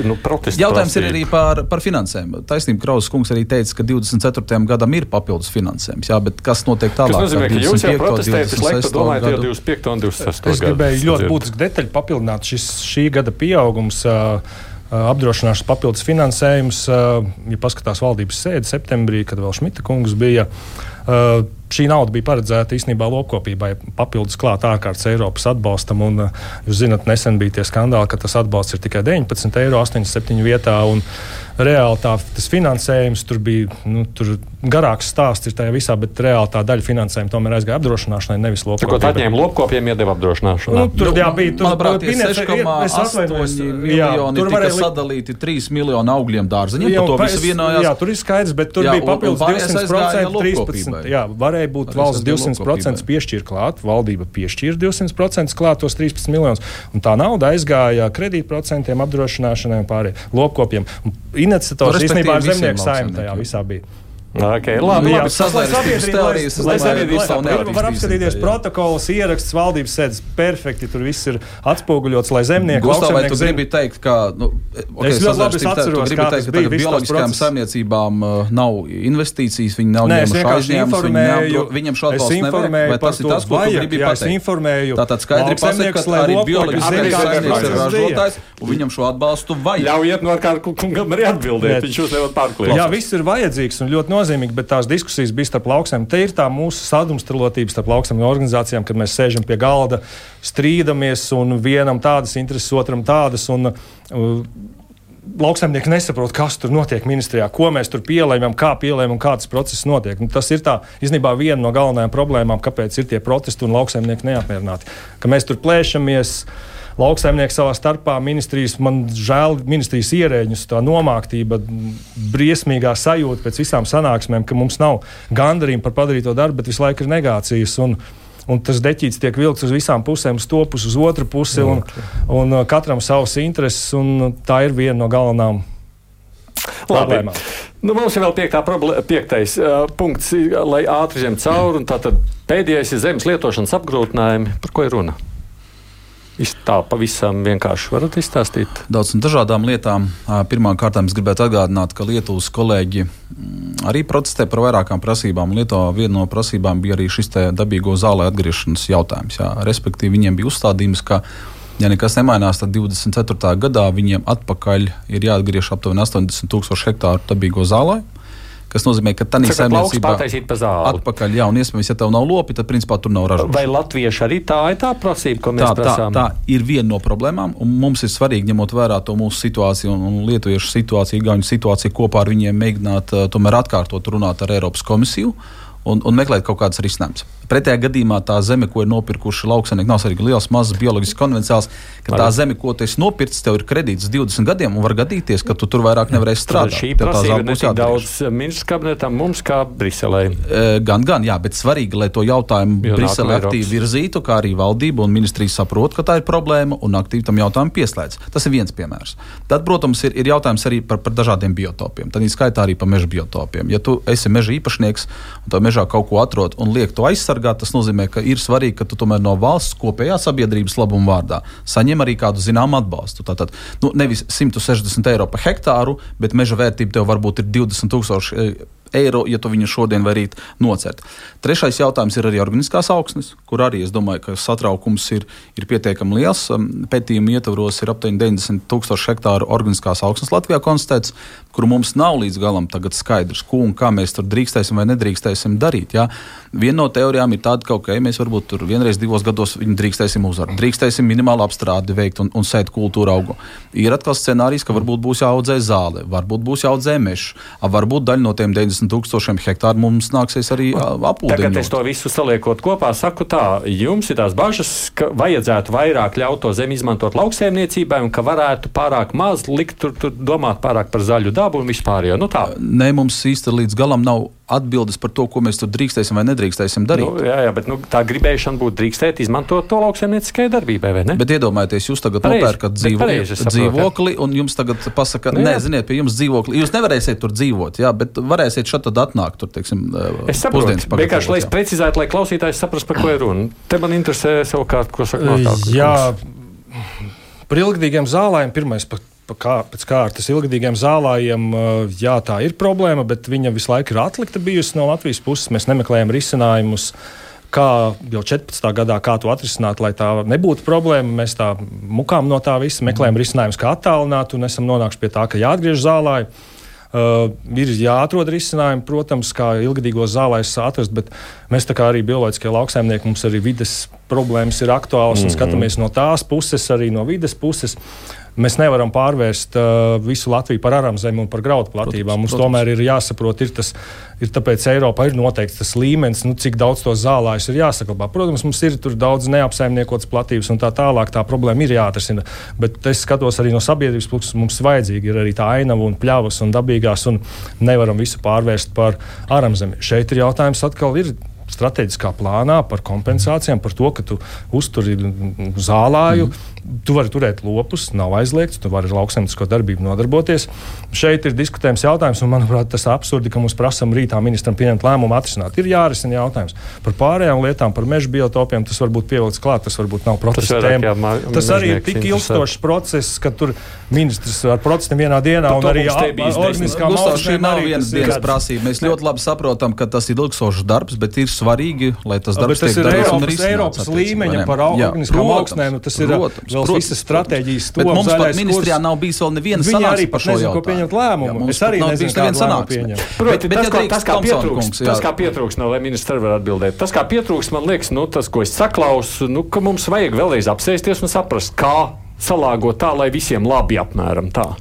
nu, protesta. Jautājums ir arī par, par finansēm. Taisnība Krausas kungs arī teica, ka 24. gadam ir papildus finansējums. Jā, bet kas notiek tālāk? Tas nozīmē, ka jūs jau protestējat, visu laiku domājat jau 25. un 26. Es gribēju ļoti būtiski detaļu papildināt šis, šī gada pieaugums. Uh, apdrošināšanas papildus finansējums, ja paskatās valdības sēdi septembrī, kad vēl Šmita kungs bija. Šī nauda bija paredzēta īstenībā lopkopībai, papildus klāt ārkārtas Eiropas atbalstam. Un, jūs zināt, nesen bija tie skandāli, ka tas atbalsts ir tikai 19 eiro 87 vietā. Un, reāli tā, tas finansējums tur bija nu, tur garāks stāsts ir tajā visā, bet reāli tā daļa finansējuma tomēr aizgāja apdrošināšanai, nevis lopkopiem. Ko atņēma lopkopiem, iedeva apdrošināšanai? Nu, tur jā, bija tur, manuprāt, 6,8 miljoni tur varēja sadalīti 3 miljonu augļiem dārzeņiem. Jā, to visu vienojās. Jā, tur ir skaidrs, bet tur jā, bija papildus 200%, 13. Jā, varēja būt valsts 200% piešķīra klāt, valdība piešķīra 200% klāt tos 13 miljonus, un tā nauda aizgāja kredītprocentiem, apdrošināšanai un pārējiem lopkopiem. Un iniciators nu, īstenībā ar zemnieku saimnu tajā visā bija. Okay, labi, labi, sabiedrības teorijas, lai sabiedrības savu neattīstību. Var apskatīties protokols, ieraksts, valdības sēdes perfekti, tur viss ir atspoguļots, lai zemnieki Gustav, vai tu zem... gribi teikt, ka, nu, okay, es ļoti labi atceros, kā teikt, ka tagad bioloģiskajām saimniecībām uh, nav investīcijas, viņi nav ņēmuši aizņēmumus, viņam šo atbalstu nevajag, vai tas ir tas, ko tu gribi pateikt? Tātad skaidri pasaka, ka arī bioloģiskais saimnieks ir ražotājs, un viņam šo atbalstu vajag. Ļaujiet no kā kungam arī atbildēt, viņš jūs nevar pārklāt. Jā, viss ir vajadzīgs un ļoti nozīmīgi, bet tās diskusijas bija starp lauksēm. Te ir tā mūsu sadumstralotība starp lauksēm organizācijām, kad mēs sēžam pie galda, strīdamies un vienam tādas intereses, otram tādas. Un, uh, Lauksaimnieki nesaprot, kas tur notiek ministrijā, ko mēs tur pielēmjam, kā pielēmjam un kāds process notiek. Nu, tas ir tā, īstenībā viena no galvenajām problēmām, kāpēc ir tie protesti un lauksaimnieki neapmierināti. Ka mēs tur plēšamies, uh, lauksaimnieki savā starpā, ministrijas, man žēl, ministrijas ierēģus, tā nomāktība, briesmīgā sajūta pēc visām sanāksmēm, ka mums nav gandarījuma par padarīto darbu, bet visu laiku ir negācijas. Un, Un tas deķīts tiek vilkts uz visām pusēm, uz to pusi, uz otru pusi, un, un uh, katram savas intereses. Tā ir viena no galvenām problēmām. Nu, mums ir vēl problēma, piektais uh, punkts, lai ātri zem cauri. Tātad pēdējais ir zemes lietošanas apgrūtinājumi. Par ko ir runa? Tā pavisam vienkārši varat izstāstīt. Daudz un dažādām lietām. Pirmkārt, es gribētu atgādināt, ka Lietuvas kolēģi mm, arī protestē par vairākām prasībām. Lietuvā viena no prasībām bija arī šis dabīgo zālē atgriešanas jautājums. Jā. Respektīvi, viņiem bija uzstādījums, ka, ja nekas nemainās, tad 24. gadā viņiem atpakaļ ir jāatgriež aptuveni 80 tūkstoši hektāru dabīgo zālē kas nozīmē, ka tā saimniecībā atpakaļ, jā, un iespējams, ja tev nav lopi, tad principā tur nav ražošana. Vai latvieši arī tā ir tā prasība, ko mēs tā, prasām? Tā, tā ir viena no problēmām, un mums ir svarīgi, ņemot vērā to mūsu situāciju un, un lietuviešu situāciju, igauņu situāciju kopā ar viņiem mēģināt uh, tomēr atkārtot runāt ar Eiropas komisiju un, un meklēt kaut kādas risinājumus. Pretējā gadījumā tā zeme, ko ir nopirkuši lauksanieki, nav svarīgi liels, mazs, bioloģiski konvencionāls. Ka tā zeme, ko tu esi nopircis, tev ir kredīts 20 gadiem, un var gadīties, ka tu tur vairāk nevarēsi strādāt. Šī prasība ir tik daudz ministrs kabinetam, mums kā Briselē. E, gan, gan, jā, bet svarīgi, lai to jautājumu jo Briselē aktīvi virzītu, kā arī valdība un ministrija saprot, ka tā ir problēma un aktīvi tam jautājumam pieslēdz. Tas ir viens piemērs. Tad, protams, ir, ir jautājums arī par, par dažādiem biotopiem. Tad ir skaitā arī par meža biotopiem. Ja tu esi meža īpašnieks un to mežā kaut ko atrod un liek to aizsargāt, tas nozīmē, ka ir svarīgi, ka tu tomēr no valsts kopējā sabiedrības labuma vārdā saņem arī kādu zināmu atbalstu. Tātad nu, nevis 160 eiro par hektāru, bet meža vērtība tev varbūt ir 20 tūkstoši eiro, ja tu viņu šodien vai rīt nocert. Trešais jautājums ir arī organiskās augsnes, kur arī es domāju, ka satraukums ir, ir pietiekami liels. Um, pētījuma ietvaros ir aptuveni 90 tūkstoši hektāru organiskās augsnes Latvijā konstatēts, kur mums nav līdz galam skaidrs, ko un kā mēs tur drīkstēsim vai nedrīkstēsim darīt. Ja? Viena no teorijām ir tāda, ka okay, mēs varbūt tur vienreiz divos gados viņu drīkstēsim uzvarēt, drīkstēsim minimālu apstrādi veikt un, un sēt kultūra augu. Ir atkal scenārijs, ka varbūt būs jāaudzē zāle, varbūt būs jāaudzē mežs, varbūt daļa no tiem 90 tūkstošiem hektāru mums nāksies arī apūdināt. Tagad es to visu saliekot kopā, saku tā, jums ir tās bažas, ka vajadzētu vairāk ļaut to zemi izmantot lauksēmniecībai un ka varētu pārāk maz likt tur, tur domāt pārāk par zaļu dabu un vispār. Jo, nu tā. Nē, mums īsti līdz galam nav atbildes par to, ko mēs tur drīkstēsim vai nedrīkstēsim darīt. Nu, jā, jā, bet nu, tā gribēšana būtu drīkstēt izmantot to lauksaimnieciskai darbībai, vai ne? Bet iedomājieties, jūs tagad Pareizi, nopērkat dzīvo, pareizi es saprotu, dzīvokli, un jums tagad pasaka, Nu, nē, ziniet, pie jums dzīvokli. Jūs nevarēsiet tur dzīvot, jā, bet varēsiet šeit tad atnākt, tur, teiksim, Es saprotu, pusdienas vienkārši lai es precizētu, lai klausītājs saprastu, par ko ir runa. Te man interesē savukārt, ko saka notākums. Jā, par ilgdīgiem zālēm pirmais. Pa, pa kā, pēc kārtas ilgadīgiem zālājiem, jā, tā ir problēma, bet viņa visu laiku ir atlikta bijusi no Latvijas puses. Mēs nemeklējam risinājumus. Kā jau 14. gadā, kā to atrisināt, lai tā nebūtu problēma. Mēs tā mukām no tā visa, meklējam risinājumus, kā attālināt, un esam nonākuši pie tā, ka jāatgriež zālē. Uh, ir jāatrod risinājumi, protams, kā ilgadīgos zālēs atrast, bet mēs tā kā arī bioloģiskie lauksaimnieki, mums arī vides problēmas ir aktuālas mm -hmm. un skatāmies no tās puses, arī no vides puses. Mēs nevaram pārvērst uh, visu Latviju par aramzemi un par graudu platībām. Mums protams. tomēr ir jāsaprot, ir tas, ir tāpēc Eiropā ir noteikts tas līmenis, nu, cik daudz to zālājus ir jāsaglabā. Protams, mums ir tur daudz neapsaimniekotas platības un tā tālāk. Tā problēma ir jāatrisina. Bet es skatos arī no sabiedrības puses, mums vajadzīgi ir arī tā ainava un pļavas un dabīgās, un nevaram visu pārvērst par aramzemi. Šeit ir jautājums atkal. Ir, Strateģiskā plānā par kompensācijām, par to, ka tu uzturi zālāju, mm. Tu vari turēt lopus, nav aizliegts, tu vari ar lauksaimniecisko darbību nodarboties. Šeit ir diskutējams jautājums, un manuprāt, tas ir absurdi, ka mums prasām rītā ministram pieņemt lēmumu atrisināt. Ir jārisina jautājums par pārējām lietām, par meža biotopiem. Tas varbūt pievilks klāt, tas varbūt nav procesa vairāk, tēma. Tas arī ir tik ilgstošs process, ka tur ministrs ar protestiem vienā dienā Par un to arī organiskā Gustav, šī nav arī vienas tas ir dienas prasība. Mēs ļoti labi saprotam, ka tas ir ilgstošs darbs, bet ir svarīgi, lai tas darbs tas tiek ir darīts un Eiropas, risināts Eiropas līmeņa par organiskām augsnēm. Tas ir vēl protams, visas stratēģijas Bet mums pat ministrijā kurs. nav bijis vēl neviena Viņi arī sanāksme par pat šo nezina, ko jautājumu. pieņemt lēmumu. Jā, mums Es arī nav nezinu, lēmumu sanāksme. pieņemt. Proti, Bet- bet, tas, tas, kā jā. tas, kā pietrūkst, no lai ministrs var atbildēt. Tas, kā pietrūkst, man liekas, nu, tas, ko es saklausu, nu, ka mums vajag vēlreiz apsēsties un saprast, kā salāgot tā, lai visiem labi apmēram tā.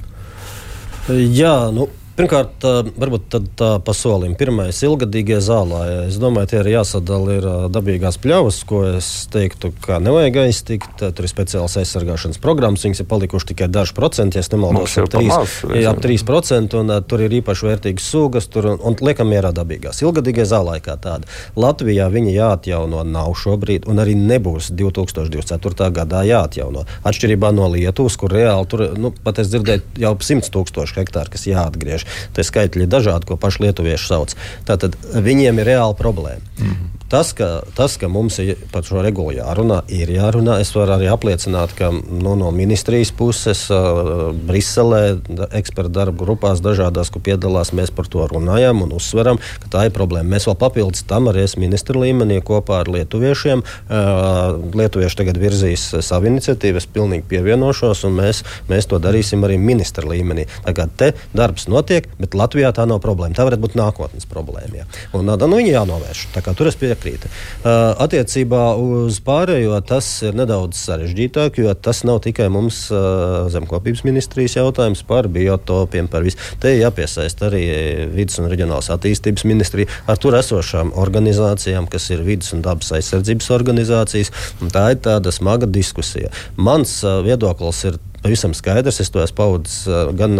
Jā, nu, pirmkārt, varbūt tā pa solim. Pirmais - ilgadīgie zālāji. Es domāju, tie ir jāsadala ir dabīgās pļavas, ko es teiktu, ka nevajag aiztikt. Tur ir speciāls aizsargāšanas programmas, viņas ir palikuši tikai daži procenti, ja nemaldos, ap 3, pamaz, jā, ap reizēm. 3%, un tur ir īpaši vērtīgas sugas, tur, un, un liekam mierā dabīgās. Ilgadīgie zālāji kā tādi. Latvijā viņi jāatjauno nav šobrīd, un arī nebūs 2024. gadā jāatjauno. Atšķirībā no Lietuvas, kur reāli tur, nu, pat es dzirdēju, jau ap 100 tūkstoši hektāru, kas jāatgriež. Tie skaitļi ir dažādi, ko paši lietuvieši sauc. Tātad viņiem ir reāla problēma. Mm -hmm. Tas ka, tas, ka mums ir par šo regulu jārunā, ir jārunā. Es varu arī apliecināt, ka nu, no ministrijas puses, uh, Briselē, ekspertu darba grupās, dažādās, kur piedalās, mēs par to runājam un uzsveram, ka tā ir problēma. Mēs vēl papildus tam arī esam ministra līmenī kopā ar lietuviešiem. Uh, lietuvieši tagad virzīs savu iniciatīvu, es pilnīgi pievienošos, un mēs, mēs to darīsim arī ministra līmenī. Kā te darbs notiek, bet Latvijā tā nav problēma. Tā varētu būt nākotnes problēma. Jā. Un, nu, viņa jānovērš. Tur es piekrītu. Uh, attiecībā uz pārējo tas ir nedaudz sarežģītāk, jo tas nav tikai mums uh, zemkopības ministrijas jautājums par biotopiem, par visu. Te jāpiesaist arī vidas un reģionālās attīstības ministrija ar tur esošām organizācijām, kas ir vidas un dabas aizsardzības organizācijas. un Tā ir tāda smaga diskusija. Mans uh, viedoklis ir pavisam skaidrs. Es to esmu paudzis uh, gan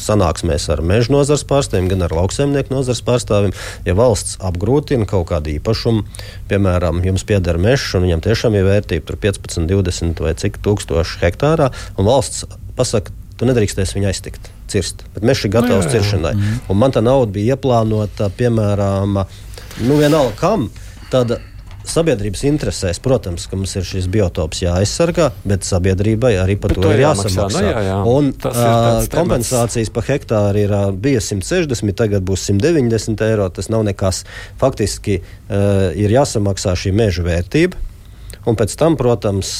sanāksmēs ar meža nozares pārstāvjiem, gan ar lauksaimnieku nozares pārstāvjiem. Ja valsts apgrūtina kaut kādu īpašumu, piemēram, jums pieder mežs, un viņam tiešām ir vērtība tur 15, 20 vai cik tūkstoši hektārā, un valsts pasaka, tu nedrīkstēsi viņu aiztikt. Cirst. Bet mežs ir gatavs jā, jā. ciršanai. Un man tā nauda bija ieplānota, piemēram, nu, vienalga kam. Tāda sabiedrības interesēs, protams, ka mums ir šis biotops jāaizsargā, bet sabiedrībai arī par to to ir jāmaksā. jāsamaksā. Nu, jā, jā. Un temats. kompensācijas par hektāru ir ā, bija 160, tagad būs 190 eiro. Tas nav nekas. Faktiski uh, ir jāsamaksā šī meža vērtība. Un pēc tam, protams,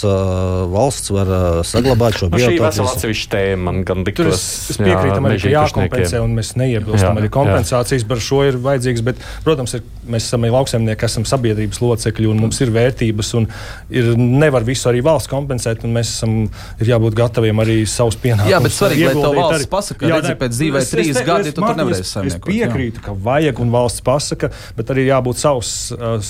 valsts var saglabāt šo Nu, šī biotopu. vesela atsevišķa tēma man gan Tur liktos. es, es piekrītu, tam arī ka jākompensē, un mēs neiebilstam Jā, arī kompensācijas par šo ir vajadzīgas. Bet, protams, ir, mēs esam lauksaimnieki, esam sabiedrības locekļi, un mums ir vērtības, un ir, nevar visu arī valsts kompensēt, un mēs esam ir jābūt gataviem arī savus pienākumus. Jā, bet svarīgi, lai tev valsts arī. pasaka, ka, redzi, pēc dzīvē es- trīs gadi, es- tu tur Mārtiņ, nevarēsi es- Es saimniekot, jā. piekrītu, ka vajag un valsts pasaka, bet arī jābūt savs. Uh,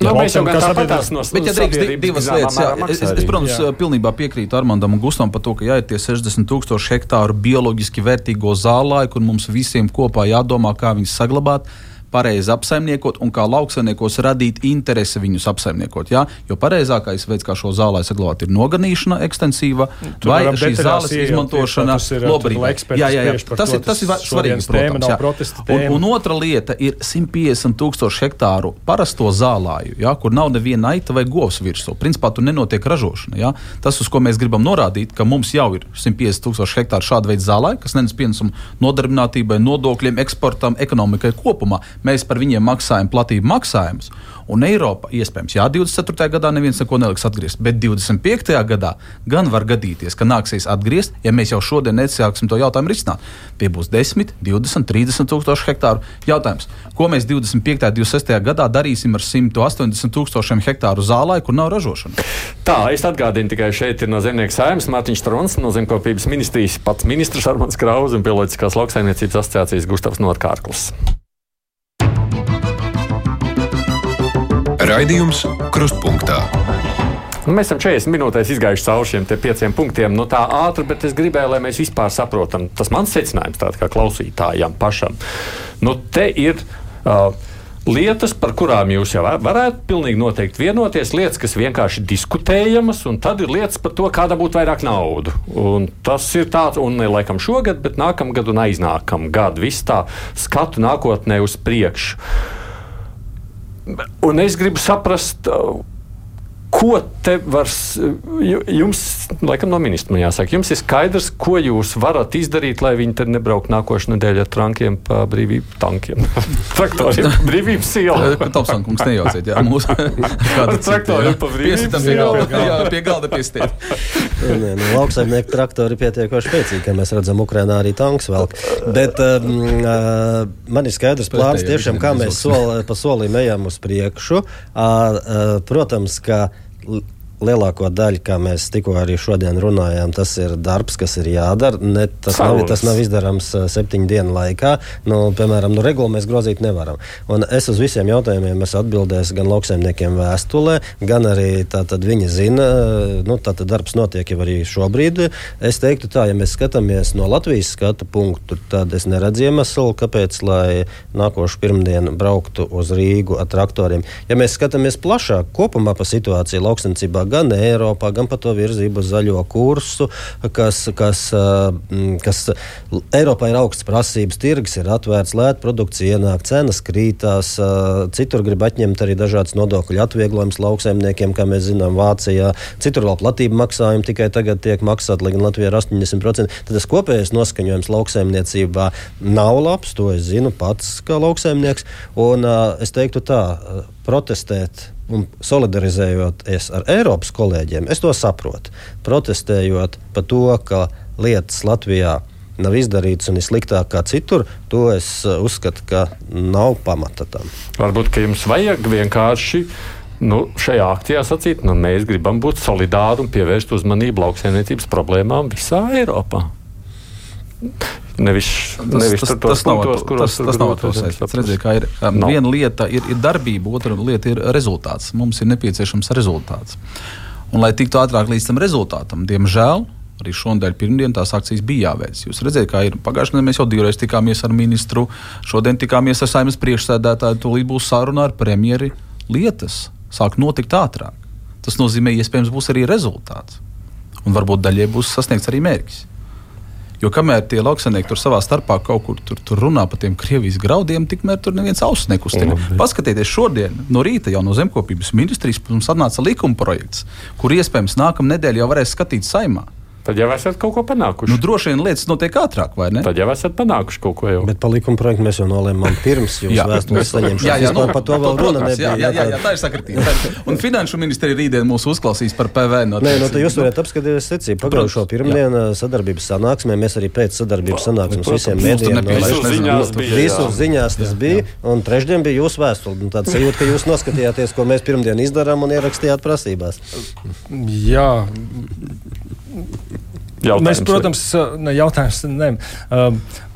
Nu, mēs jau sabiedrības- tās no Bet, ja drīkst, divas lietas. Jā, es, es, protams, Jā. pilnībā piekrītu Armandam un Gustavam par to, ka jāieties 60 tūkstoši hektāru bioloģiski vērtīgo zālāju, kur mums visiem kopā jādomā, kā viņus saglabāt. Pareizi apsaimniekot un kā lauksaimniekos radīt interesi viņus apsaimniekot. Jā? Jo pareizākais veids, kā šo zālē saglabāt, ir noganīšana ekstensīva Tur vai šīs zāles izmantošana eksperti Jā, jā, jā. Tas ir, tas ir svarīgi. tēma protams, jā. protesta Un, tēma. un otra lieta ir 150 tūkstoši hektāru parasto zālāju, ja, kur nav neviena aita vai govs virsū. Principā tur nenotiek ražošana. Ja. Tas, uz ko mēs gribam norādīt, ka mums jau ir 150 tūkstoši hektāru šāda veida zālāju, kas nenes pienesumu nodarbinātībai, nodokļiem, eksportam, ekonomikai kopumā. Mēs par viņiem maksājam platību maksājumus. Un Eiropa, iespējams, jā, 24. gadā neviens neko neliks atgriezt, bet 25. gadā gan var gadīties, ka nāksies atgriezt, ja mēs jau šodien nesāksim to jautājumu risināt. Tie būs 10, 20, 30 tūkstoši hektāru. Jautājums, ko mēs 25. un 26. gadā darīsim ar 180 tūkstošiem hektāru zālē, kur nav ražošana? Tā, es atgādinu tikai šeit ir no zemnieku saimnes Mārtiņš Trons, no zemkopības ministrijas pats ministrs Armāns Krauss un Bioloģiskās lauksaimniecības asociācijas Gustavs Norkārklis. Raidījums Krustpunktā. Nu, mēs esam 40 minūtēs izgājuši cauri šiem pieciem punktiem. Nu, tā ātri, bet es gribēju, lai mēs vispār saprotam. Tas mans secinājums, tāds kā klausītājam pašam. Nu, te ir uh, lietas, par kurām jūs jau varētu pilnīgi noteikti vienoties, lietas, kas vienkārši diskutējamas, un tad ir lietas par to, kāda būtu vairāk naudu. Un tas ir tāds, un ne laikam šogad, bet nākamgad un aiznākamgad. Viss tā skatu nākotnē uz priekšu. Un es gribu saprast, ko te var. Jums, laikam, no ministra jāsaka, jums ir skaidrs, ko jūs varat izdarīt, lai viņi te nebrauktu nākošais nedēļa ar trankiem pa brīvību tankiem. Traktoriem pa brīvības ielu. Tomson kungs nejauciet, jā, mūsu traktoriem pa brīvības galda, jā, pie galda piestiet. Nē, nu, lauksaimnieku traktori pietiekoši spēcīgi, kā mēs redzam, Ukrainā arī tanks velk. Bet um, uh, man ir skaidrs plāns tiešām, kā mēs soli, pa solim ejam uz priekšu. Uh, uh, protams, ka l- lielāko daļu, kā mēs tikko arī šodien runājām, tas ir darbs, kas ir jādara. Ne, tas, nav, Sarunas. tas nav izdarāms septiņu dienu laikā. Nu, piemēram, nu, regulu mēs grozīt nevaram. Un es uz visiem jautājumiem esmu atbildējis gan lauksaimniekiem vēstulē, gan arī tātad viņi zina, nu, tātad darbs notiek jau arī šobrīd. Es teiktu tā, ja mēs skatāmies no Latvijas skatu punktu, tad es neredzu iemeslu, kāpēc, lai nākošu pirmdienu brauktu uz Rīgu ar traktoriem. Ja mēs skatāmies plašāk kopumā pa situāciju lauksaimniecībā, gan Eiropā, gan pa to virzību uz zaļo kursu, kas, kas, kas Eiropā ir augsts prasības, tirgus ir atvērts, lēta produkcija ienāk, cenas krītās, citur grib atņemt arī dažādas nodokļu atvieglojumus lauksaimniekiem, kā mēs zinām, Vācijā. Citur vēl platība maksājumi tikai tagad tiek maksāti, lai gan Latvijā ir 80%. Tad tas kopējais noskaņojums lauksaimniecībā nav labs, to es zinu pats kā lauksaimnieks. Un, es teiktu tā, protestēt un solidarizējoties ar Eiropas kolēģiem, es to saprotu. Protestējot par to, ka lietas Latvijā nav izdarītas un ir sliktāk kā citur, to es uh, uzskatu, ka nav pamata tam. Varbūt, jums vajag vienkārši. Nu, šajā akcijā sacīt, nu, mēs gribam būt solidāri un pievērst uzmanību lauksaimniecības problēmām visā Eiropā. Nevis, nevis tas, tur tos tas nav punktos, kuros tas, tas nav to saistīts. Redziet, kā ir. Um, Nav. viena lieta ir, ir darbība, otra lieta ir rezultāts. Mums ir nepieciešams rezultāts. Un, lai tiktu ātrāk līdz tam rezultātam, diemžēl. Arī šonadēļ, pirmdien, tās akcijas bija jāveic. Jūs redzat, kā ir. Pagājušajā nedēļā mēs jau divreiz tikāmies ar ministru, šodien tikāmies ar saimnes priekšsēdētāju, tūlīt būs saruna ar premjeri. Lietas sāk notikt ātrāk. Tas nozīmē, iespējams, būs arī rezultāts. Un varbūt daļai būs sasniegts arī mērķis. Jo kamēr tie lauksaimnieki tur savā starpā kaut kur tur, tur runā par tiem Krievijas graudiem, tikmēr tur neviens ausis nekustina. Paskatieties, šodien no rīta jau no zemkopības ministrijas mums atnāca likuma projekts, kur iespējams nākamā nedēļa jau varēs skatīt saimā. Tad jau esat kaut ko panākuši. Nu, droši vien lietas notiek ātrāk, vai ne? Tad jau esat panākuši kaut ko jau. Bet par likuma projektu mēs jau nolēmām pirms jūsu Jā. vēstules saņemšanas. Jā, jā, Vispār nu, par to vēl runa nebija. jā, jā, jā, jā, tā ir sakritība. Un Finanšu ministrija rītdien mūs uzklausīs par PVN. Nē, nu, tad jūs varat apskatīties secību. Pagājušo pirmdienu sadarbības sanāksmē mēs arī pēc sadarbības sanāksmes Protams, visiem mēdījiem Visur nezinu, ziņās Nu, tas bija, un trešdien bija jūsu vēstule. Nu, Tāds sajūta, ka jūs noskatījāties, ko mēs pirmdien izdarām un ierakstījāt prasībās. Jā, Jautājums Mēs, protams, ne, jautājums, ne, uh,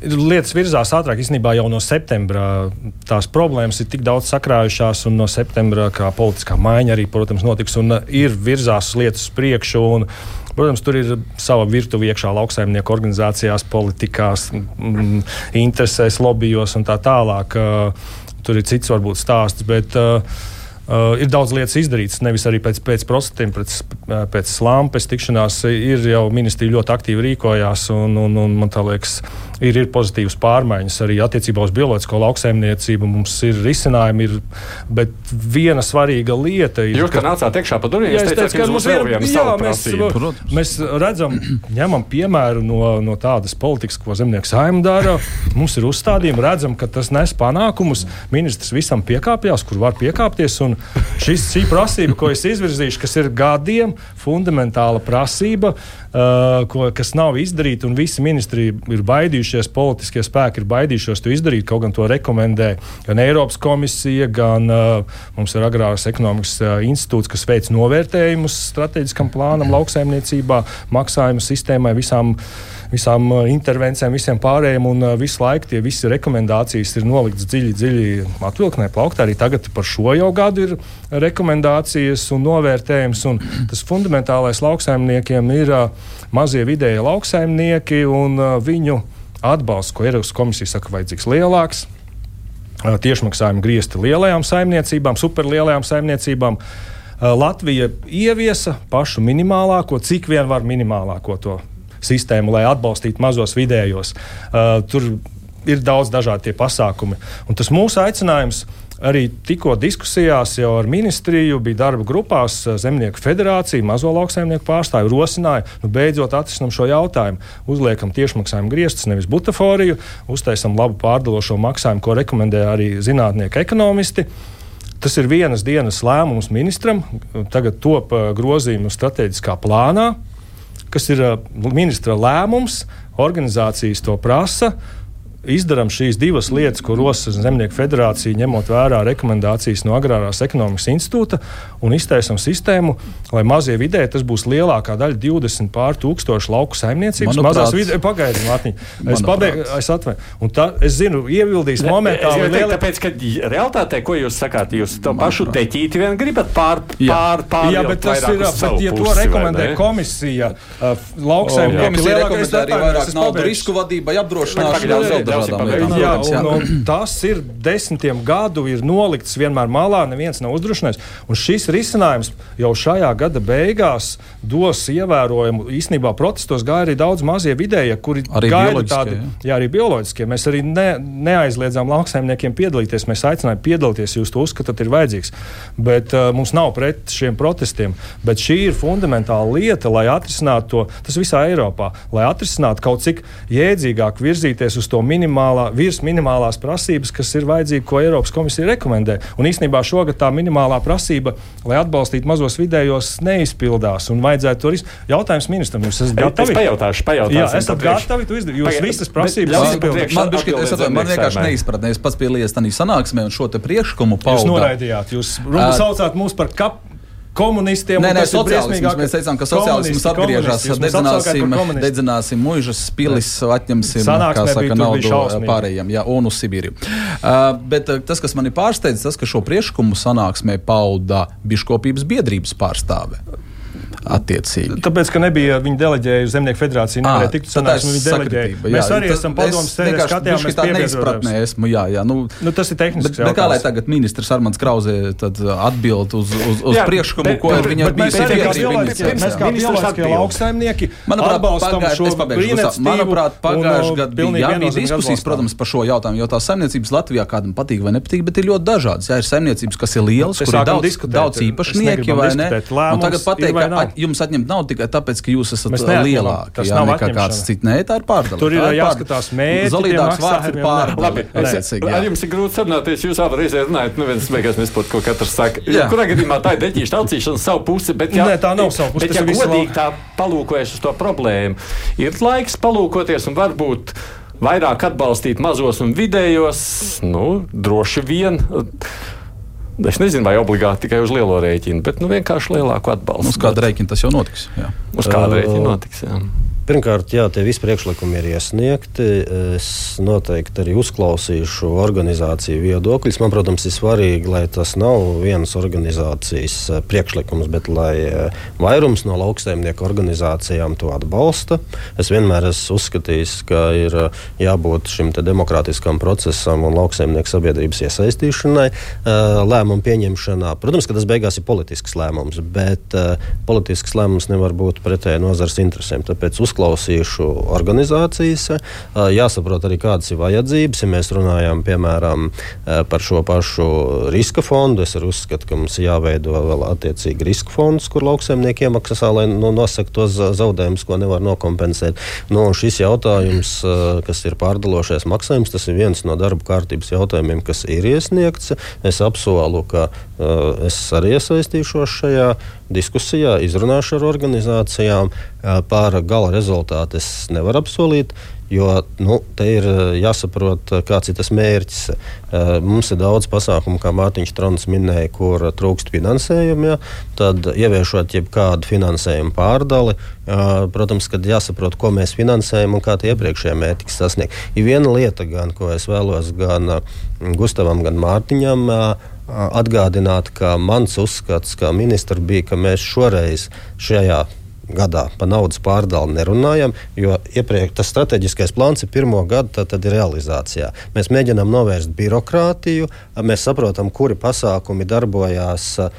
lietas virzās ātrāk. Īstenībā jau no septembra tās problēmas ir tik daudz sakrājušās, un no septembra kā politiskā maiņa arī, protams, notiks un uh, ir virzās lietas priekšu. Un, Protams, tur ir sava virtuve iekšā lauksaimnieku organizācijās, politikās, mm, interesēs, lobbyos un tā tālāk. Uh, Tur ir cits varbūt stāsts, bet uh, Uh, ir daudz lietas izdarītas, nevis arī pēc, pēc procesiem, pēc, pēc slāmpes tikšanās. Ir jau ministrija ļoti aktīvi rīkojās, un, un, un man liekas, ir, ir pozitīvas pārmaiņas arī attiecībā uz bioloģisko lauksaimniecību. Mums ir risinājumi, ir, bet viena svarīga lieta ir. Jūs, kad nācāt iekšā pa durvīm, es teicāt, teicu, ka ka mums ir viena jā, mēs, mēs redzam, ņemam piemēru no, no tādas politikas, ko zemnieks saimnieks dara. Mums ir uzstādījumi, redzam, ka tas nes panākumus. Ministrs visam piekāpjas, kur var piekāpties. un Šis, šī prasība, ko es izvirzīšu, kas ir gadiem, fundamentāla prasība, ko, kas nav izdarīta, un visi ministri ir baidījušies, politiskie spēki ir baidījušies to izdarīt. Kaut gan to rekomendē gan Eiropas komisija, gan uh, mums ir agrārās ekonomikas uh, institūts, kas veic novērtējumus strateģiskam plānam, lauksaimniecībā, maksājumu sistēmai, visām visām uh, intervencijām, visiem pārējiem. Un uh, visu laiku tie visi rekomendācijas ir noliktas dziļi, dziļi atvilknē, plauktā. Arī tagad par šo jau gadu ir rekomendācijas un novērtējums. Un tas fundamentālais lauksaimniekiem ir uh, mazie vidēji lauksaimnieki un viņu atbalsts, ko Eiropas komisija saka, vajadzīgs lielāks. Tiešmaksājumi griezti lielajām saimniecībām, superlielajām saimniecībām. Latvija ieviesa pašu minimālāko, cik vien var minimālāko to sistēmu, lai atbalstītu mazos vidējos. Uh, tur ir daudz dažādi pasākumi. Un tas mūsu aicinājums arī tikko diskusijās jau ar ministriju bija darba grupās uh, Zemnieku federācija, mazo lauksaimnieku pārstāvju rosināja, nu beidzot atrisinām šo jautājumu. Uzliekam tiešmaksājumu griestus, nevis butaforiju, uztaisam labu pārdalošo maksājumu, ko rekomendē arī zinātnieki ekonomisti. Tas ir vienas dienas lēmums ministram. Tagad top uh, grozījumi strateģiskā plānā kas ir ministra lēmums, organizācijas to prasa. Izdarām šīs divas lietas, ko rosina Zemnieku federācija, ņemot vērā rekomendācijas no Agrārās ekonomikas institūta, un iztaisām sistēmu, lai mazie vidēji tas būs lielākā daļa, 20 pār tūkstošu lauku saimniecības. Manuprāt- Mazās vidēji, pagaidiet, Mārtiņ, es pabeigšu, es atvainu. Un tā, es zinu, ievildīs momentā, Es liela- tāpēc, ka realtātē, ko jūs sakāt, jūs to pašu deķīti vien gribat pār, pār, pār Jā, bet tas ir. Bet, ja to rekomendē komisija, uh, lauksaimnieki, Komisija lielākais rekomendē arī vairāk naudu risku vadībai, apdrošināšanai Dažādām lietām. Jā, un, un tas ir desmitiem gadu ir nolikts vienmēr malā, neviens nav uzdrošinājis. Un šis risinājums jau šajā gada beigās dos ievērojumu. Īsnībā protestos gāja arī daudz mazie vidēji, kuri Arī gaida tādu, jā. jā, arī bioloģiskie. Mēs arī ne, neaizliedzām lauksaimniekiem piedalīties. Mēs aicinājām piedalīties, jūs to uzskatāt, ir vajadzīgs. Bet uh, mums nav pret šiem protestiem. Bet šī ir fundamentāla lieta, lai atrisinātu to, tas visā Eiropā, lai atrisinātu kaut cik jēdzīgāk virzīties uz to minimālā, virs minimālās prasības, kas ir vajadzīga, ko Eiropas komisija rekomendē. Un īstenībā šogad tā minimālā prasība, lai atbalstītu mazos vidējos, neizpildās. Un vajadzētu to risināt. Jautājums ministram, jūs esat Es gatavi? pajautāšu, pajautāšu. Jā, esat gatavi to izdarīt. Jūs Pagaid, visas prasības priekš- Man, bišķi, es atvainu, man vienkārši neizpratnē. Es pats piedalījos tajā sanāksmē un šo te priekšlikumu Jūs paudu. noraidījāt, jūs uh, saucāt mūs par kap. Komunistiem Nē, nē, sociālisms. Mēs teicām, ka sociālisms atgriežas. Dedzināsim, dedzināsim muižas, pilis, atņemsim saka, naudu pārējiem, jā, un uz Sibīriju. Uh, bet uh, tas, kas mani pārsteidz, tas, ka šo priekšlikumu sanāksmē pauda biškopības biedrības pārstāve. Attiecīgi. Tāpēc, ka nebija viņa deleģēja uz Zemnieku federāciju, nevarēja tikt uz sanāksmi, viņa deleģēja. Mēs arī esam padomus sēdē skatījāmies tā piebiedrojāmies. neizpratnē esmu, jā, jā. Nu, Nu, tas ir tehnisks Bet, bet kā lai tagad ministrs Armāns Krauzē tad, uh, atbild uz, uz, uz Jā, priekšlikumu, ko ir viņam mēs bijis iniciēta? mēs kā bioloģiskie lauksaimnieki atbalstam pagājuši- šo brīnišķību Manuprāt, uh, gadā bija, pilnīgi jā, bija viennozīmīgi diskusijas, protams, par šo jautājumu, jo tās saimniecības Latvijā kādam patīk vai nepatīk, bet ir ļoti dažādas. Jā, ir saimniecības, kas ir lielas, kur ir daudz, negribam vai ne? Un tagad pateikt, ka. Jums atņemt naudu tikai tāpēc, ka jūs esat neatņemam. lielāki. Tas jā, nav nekā kāds cits. Nē, tā ir pārdala. Tur ir Tā jāskatās mērķi, Zolīdāks vārds ir jā. ar jums ir grūti sarunāties. Jūs abi reizē runājat, nu viens beigās nesaprot, ko katrs saka. Jā. Kurā gadījumā tā ir deķīša taucīšana savu pusi, bet ja, Nē, tā nav savu pusi, Bet, tas ja ir visu godīgi tā palūkojas uz to problēmu, ir laiks palūkoties un varbūt vairāk atbalstīt mazos un vidējos, nu, droši vien. Es nezinu, vai obligāti tikai uz lielo rēķinu, bet nu, vienkārši lielāku atbalstu. Uz kāda rēķina tas jau notiks. Jā. Uz kāda rēķina notiks? Jā. Pirmkārt, jā, tie visi priekšlikumi ir iesniegti. Es noteikti arī uzklausīšu organizāciju viedokļus. Man, protams, ir svarīgi, lai tas nav vienas organizācijas eh, priekšlikums, bet lai eh, vairums no lauksaimnieku organizācijām to atbalsta. Es vienmēr esmu uzskatījis, ka ir eh, jābūt šim demokrātiskam procesam un lauksaimnieku sabiedrības iesaistīšanai lēmumu pieņemšanā. Protams, ka tas beigās ir politisks lēmums, bet politisks lēmums nevar būt pretēji nozares interesēm. Tāpēc uzklausīšu organizācijas, jāsaprot arī, kādas ir vajadzības. Ja mēs runājam piemēram par šo pašu riska fondu, es arī uzskatu, ka mums jāveido vēl attiecīgi riska fonds, kur lauksaimnieki iemaksā, lai nu, nosaka tos za- zaudējumus, ko nevar nokompensēt. Nu, šis jautājums, kas ir pārdalošais maksājums, tas ir viens no darba kārtības jautājumiem, kas ir iesniegts. Es apsolu, ka uh, es arī iesaistīšos šajā diskusijā, izrunāšu ar organizācijām. Uh, par gala rezultātu es nevaru apsolīt. Jo nu, te ir jāsaprot, kāds ir tas mērķis. Mums ir daudz pasākumu, kā Mārtiņš Trons minēja, kur trūkst finansējuma. Ja? Tad, ieviešot jebkādu finansējumu pārdali, protams, kad jāsaprot, ko mēs finansējam un kā tie iepriekšējie mērķi tiks sasniegti. Ir viena lieta, gan, ko es vēlos gan Gustavam, gan Mārtiņam. atgādināt, ka mans uzskats kā ministra bija, ka mēs šoreiz šajā gadā par naudas pārdali nerunājam, jo iepriekš tas strateģiskais plāns ir pirmo gadu, tad, tad ir realizācijā. Mēs mēģinām novērst birokrātiju, mēs saprotam, kuri pasākumi darbojās uh,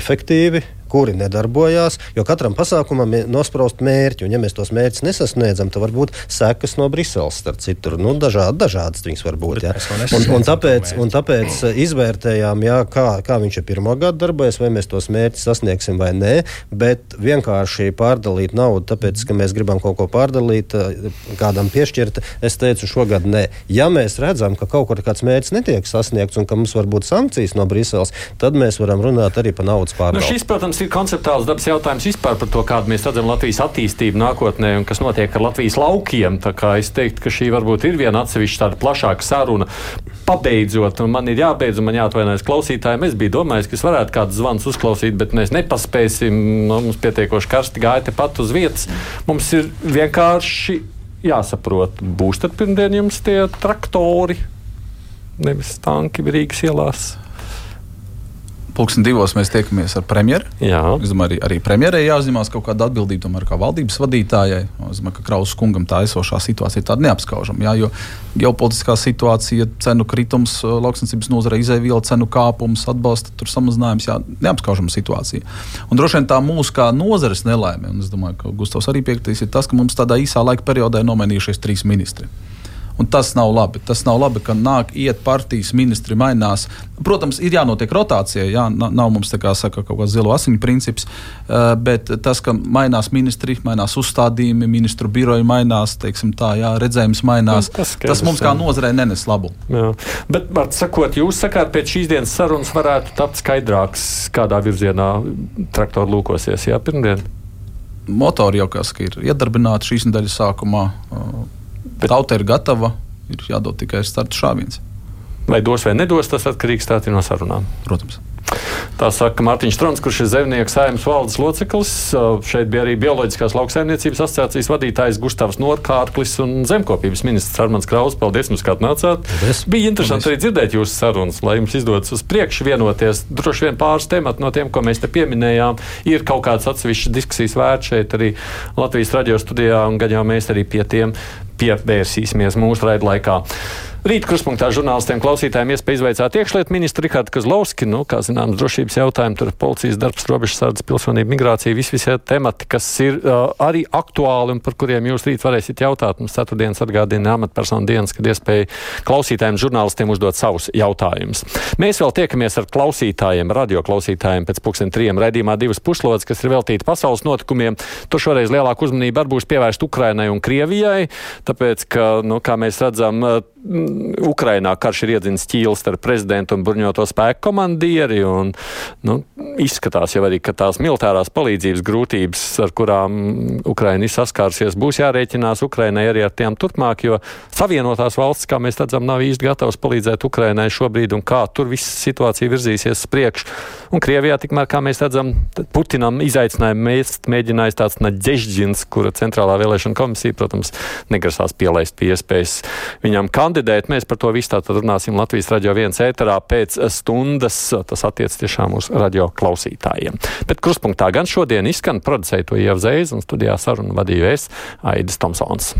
efektīvi. Kuri nedarbojās, jo katram pasākumam ir nospraust mērķi. Un, ja mēs tos mērķus nesasniedzam, tad var būt sekas no Briseles. Starp citu, nu, dažādi, dažādas viņas var būt. Ja. Un, un tāpēc, un tāpēc eh, izvērtējām, jā, kā, kā viņš ir pirmo gadu darbojies, vai mēs tos mērķus sasniegsim vai nē. Bet vienkārši pārdalīt naudu, tāpēc, ka mēs gribam kaut ko pārdalīt, eh, kādam piešķirt, es teicu, šogad nē. Ja mēs redzam, ka kaut kur kāds mērķis netiek sasniegts un ka mums var būt sankcijas no Briseles, tad mēs varam runāt arī par naudas Nu, pārdali. šis, protams, ir konceptuāls dabas jautājums vispār par to, kādu mēs redzam Latvijas attīstību nākotnē un kas notiek ar Latvijas laukiem. Es teiktu, ka šī varbūt ir viena atsevišķa tāda plašāka saruna. Pabeidzot, man ir jābeidz, un man jāatvainojas klausītājiem. Es biju domājis, ka es varētu kādu zvanu uzklausīt, bet mēs nepaspēsim. Nu, mums pietiekoši karsti gāja tepat uz vietas. Mums ir vienkārši jāsaprot, būs tad pirmdien jums tie traktori, nevis tanki Rīgas ielās. Pulksten divos mēs tiekamies ar premjeru. Jā. Es domāju, arī, arī premjerai jāuzņemās kaut kāda atbildība, tomēr kā valdības vadītājai. Es domāju, ka Krausas kungam tā esošā situācija ir tāda neapskaužama. Jā, jo ģeopolitiskā situācija, cenu kritums, lauksnesības nozare, izēvielu cenu kāpums, atbalsta samazinājums, jā, neapskaužama situācija. Un droši vien tā mūsu kā nozares nelaime, un es domāju, ka Gustavs arī piekritīs, ir tas, ka mums tādā īsā laika periodā ir nomainījušies trīs ministri. Un tas nav labi. Tas nav labi, ka nāk, iet partijas ministri, mainās. Protams, ir jānotiek rotācija. Jā, na- nav mums tā kā saka, kaut kāds zilo asiņu princips, bet tas, ka mainās ministri, mainās uzstādījumi, ministru biroji mainās, teiksim, tā, jā, redzējums mainās, Nu, tas tas, mums kā nozarei nenes labu. Jā. Bet, Mārts, sakot, jūs sakāt, pēc šīs dienas sarunas varētu tapt skaidrāks, kādā virzienā traktori lūkosies. Jā, pirmdien. Motori jau kā saka, ir iedarbināti šīs nedēļas sākumā. eh, Bet- Tauta ir gatava, ir jādod tikai starta šāviens. Vai dos vai nedos, tas atkarīgs no sarunām. Protams. Tā saka Mārtiņš Strunke, kurš ir zemnieku saimnes valdes loceklis. Šeit bija arī Bioloģiskās lauksaimniecības asociācijas vadītājs Gustavs Norkārklis un zemkopības ministrs Armāns Kraus. Paldies, jums, ka atnācāt. Paldies. Bija interesanti arī dzirdēt jūsu sarunas, lai jums izdodas uz priekšu vienoties. Droši vien pāris temati no tiem, ko mēs te pieminējām, ir kaut kādas atsevišķas diskusijas vērts šeit arī Latvijas radio studijā, un jau mēs arī pie tiem pievērsīsimies mūsu raidlaikā. Rīt kruspunktā žurnālistiem klausītājiem iespēja izveicāt iekšlietu ministru Rikārdu Kazlovski. Nu, kā zināms, drošības jautājumi, tur policijas darbs, robežsardzes, pilsonība, migrācija, visi visi temati, kas ir uh, arī aktuāli un par kuriem jūs rīt varēsiet jautāt. Mums ceturtdienas atgādina amatpersonu dienas, kad iespēja klausītājiem, žurnālistiem uzdot savus jautājumus. Mēs vēl tiekamies ar klausītājiem, radio klausītājiem pēc pusdien trijiem raidījumā divas puslodes, kas ir veltīti pasaules notikumiem. Tur šoreiz lielāka uzmanība būs pievērsta Ukrainai un Krievijai, tāpēc, ka, nu, kā mēs redzam, Ukrainā karš ir iedzinis ķīlis starp prezidentu un bruņoto spēku komandieri. Un, nu, izskatās jau arī, ka tās militārās palīdzības grūtības, ar kurām Ukraina ir saskārusies, būs jārēķinās Ukrainai arī ar tiem turpmāk, jo Savienotās valsts, kā mēs redzam, nav īsti gatavas palīdzēt Ukrainai šobrīd un kā tur viss situācija virzīsies uz priekšu. Un Krievijā, tikmēr, kā mēs redzam, Putinam izaicinājumu mēst mēģinājis tāds Naģežģins, kura centrālā vēlēšana komisija, protams, negrasās pielaist pie iespējas viņam kandidēt. Mēs par to visu tātad runāsim Latvijas radio viens ēterā pēc stundas. Tas attiec tiešām uz radio klausītājiem. Bet kruspunktā gan šodien izskan producēto Ievzeiz un studijā sarunu vadīju es Aidis Tomsons.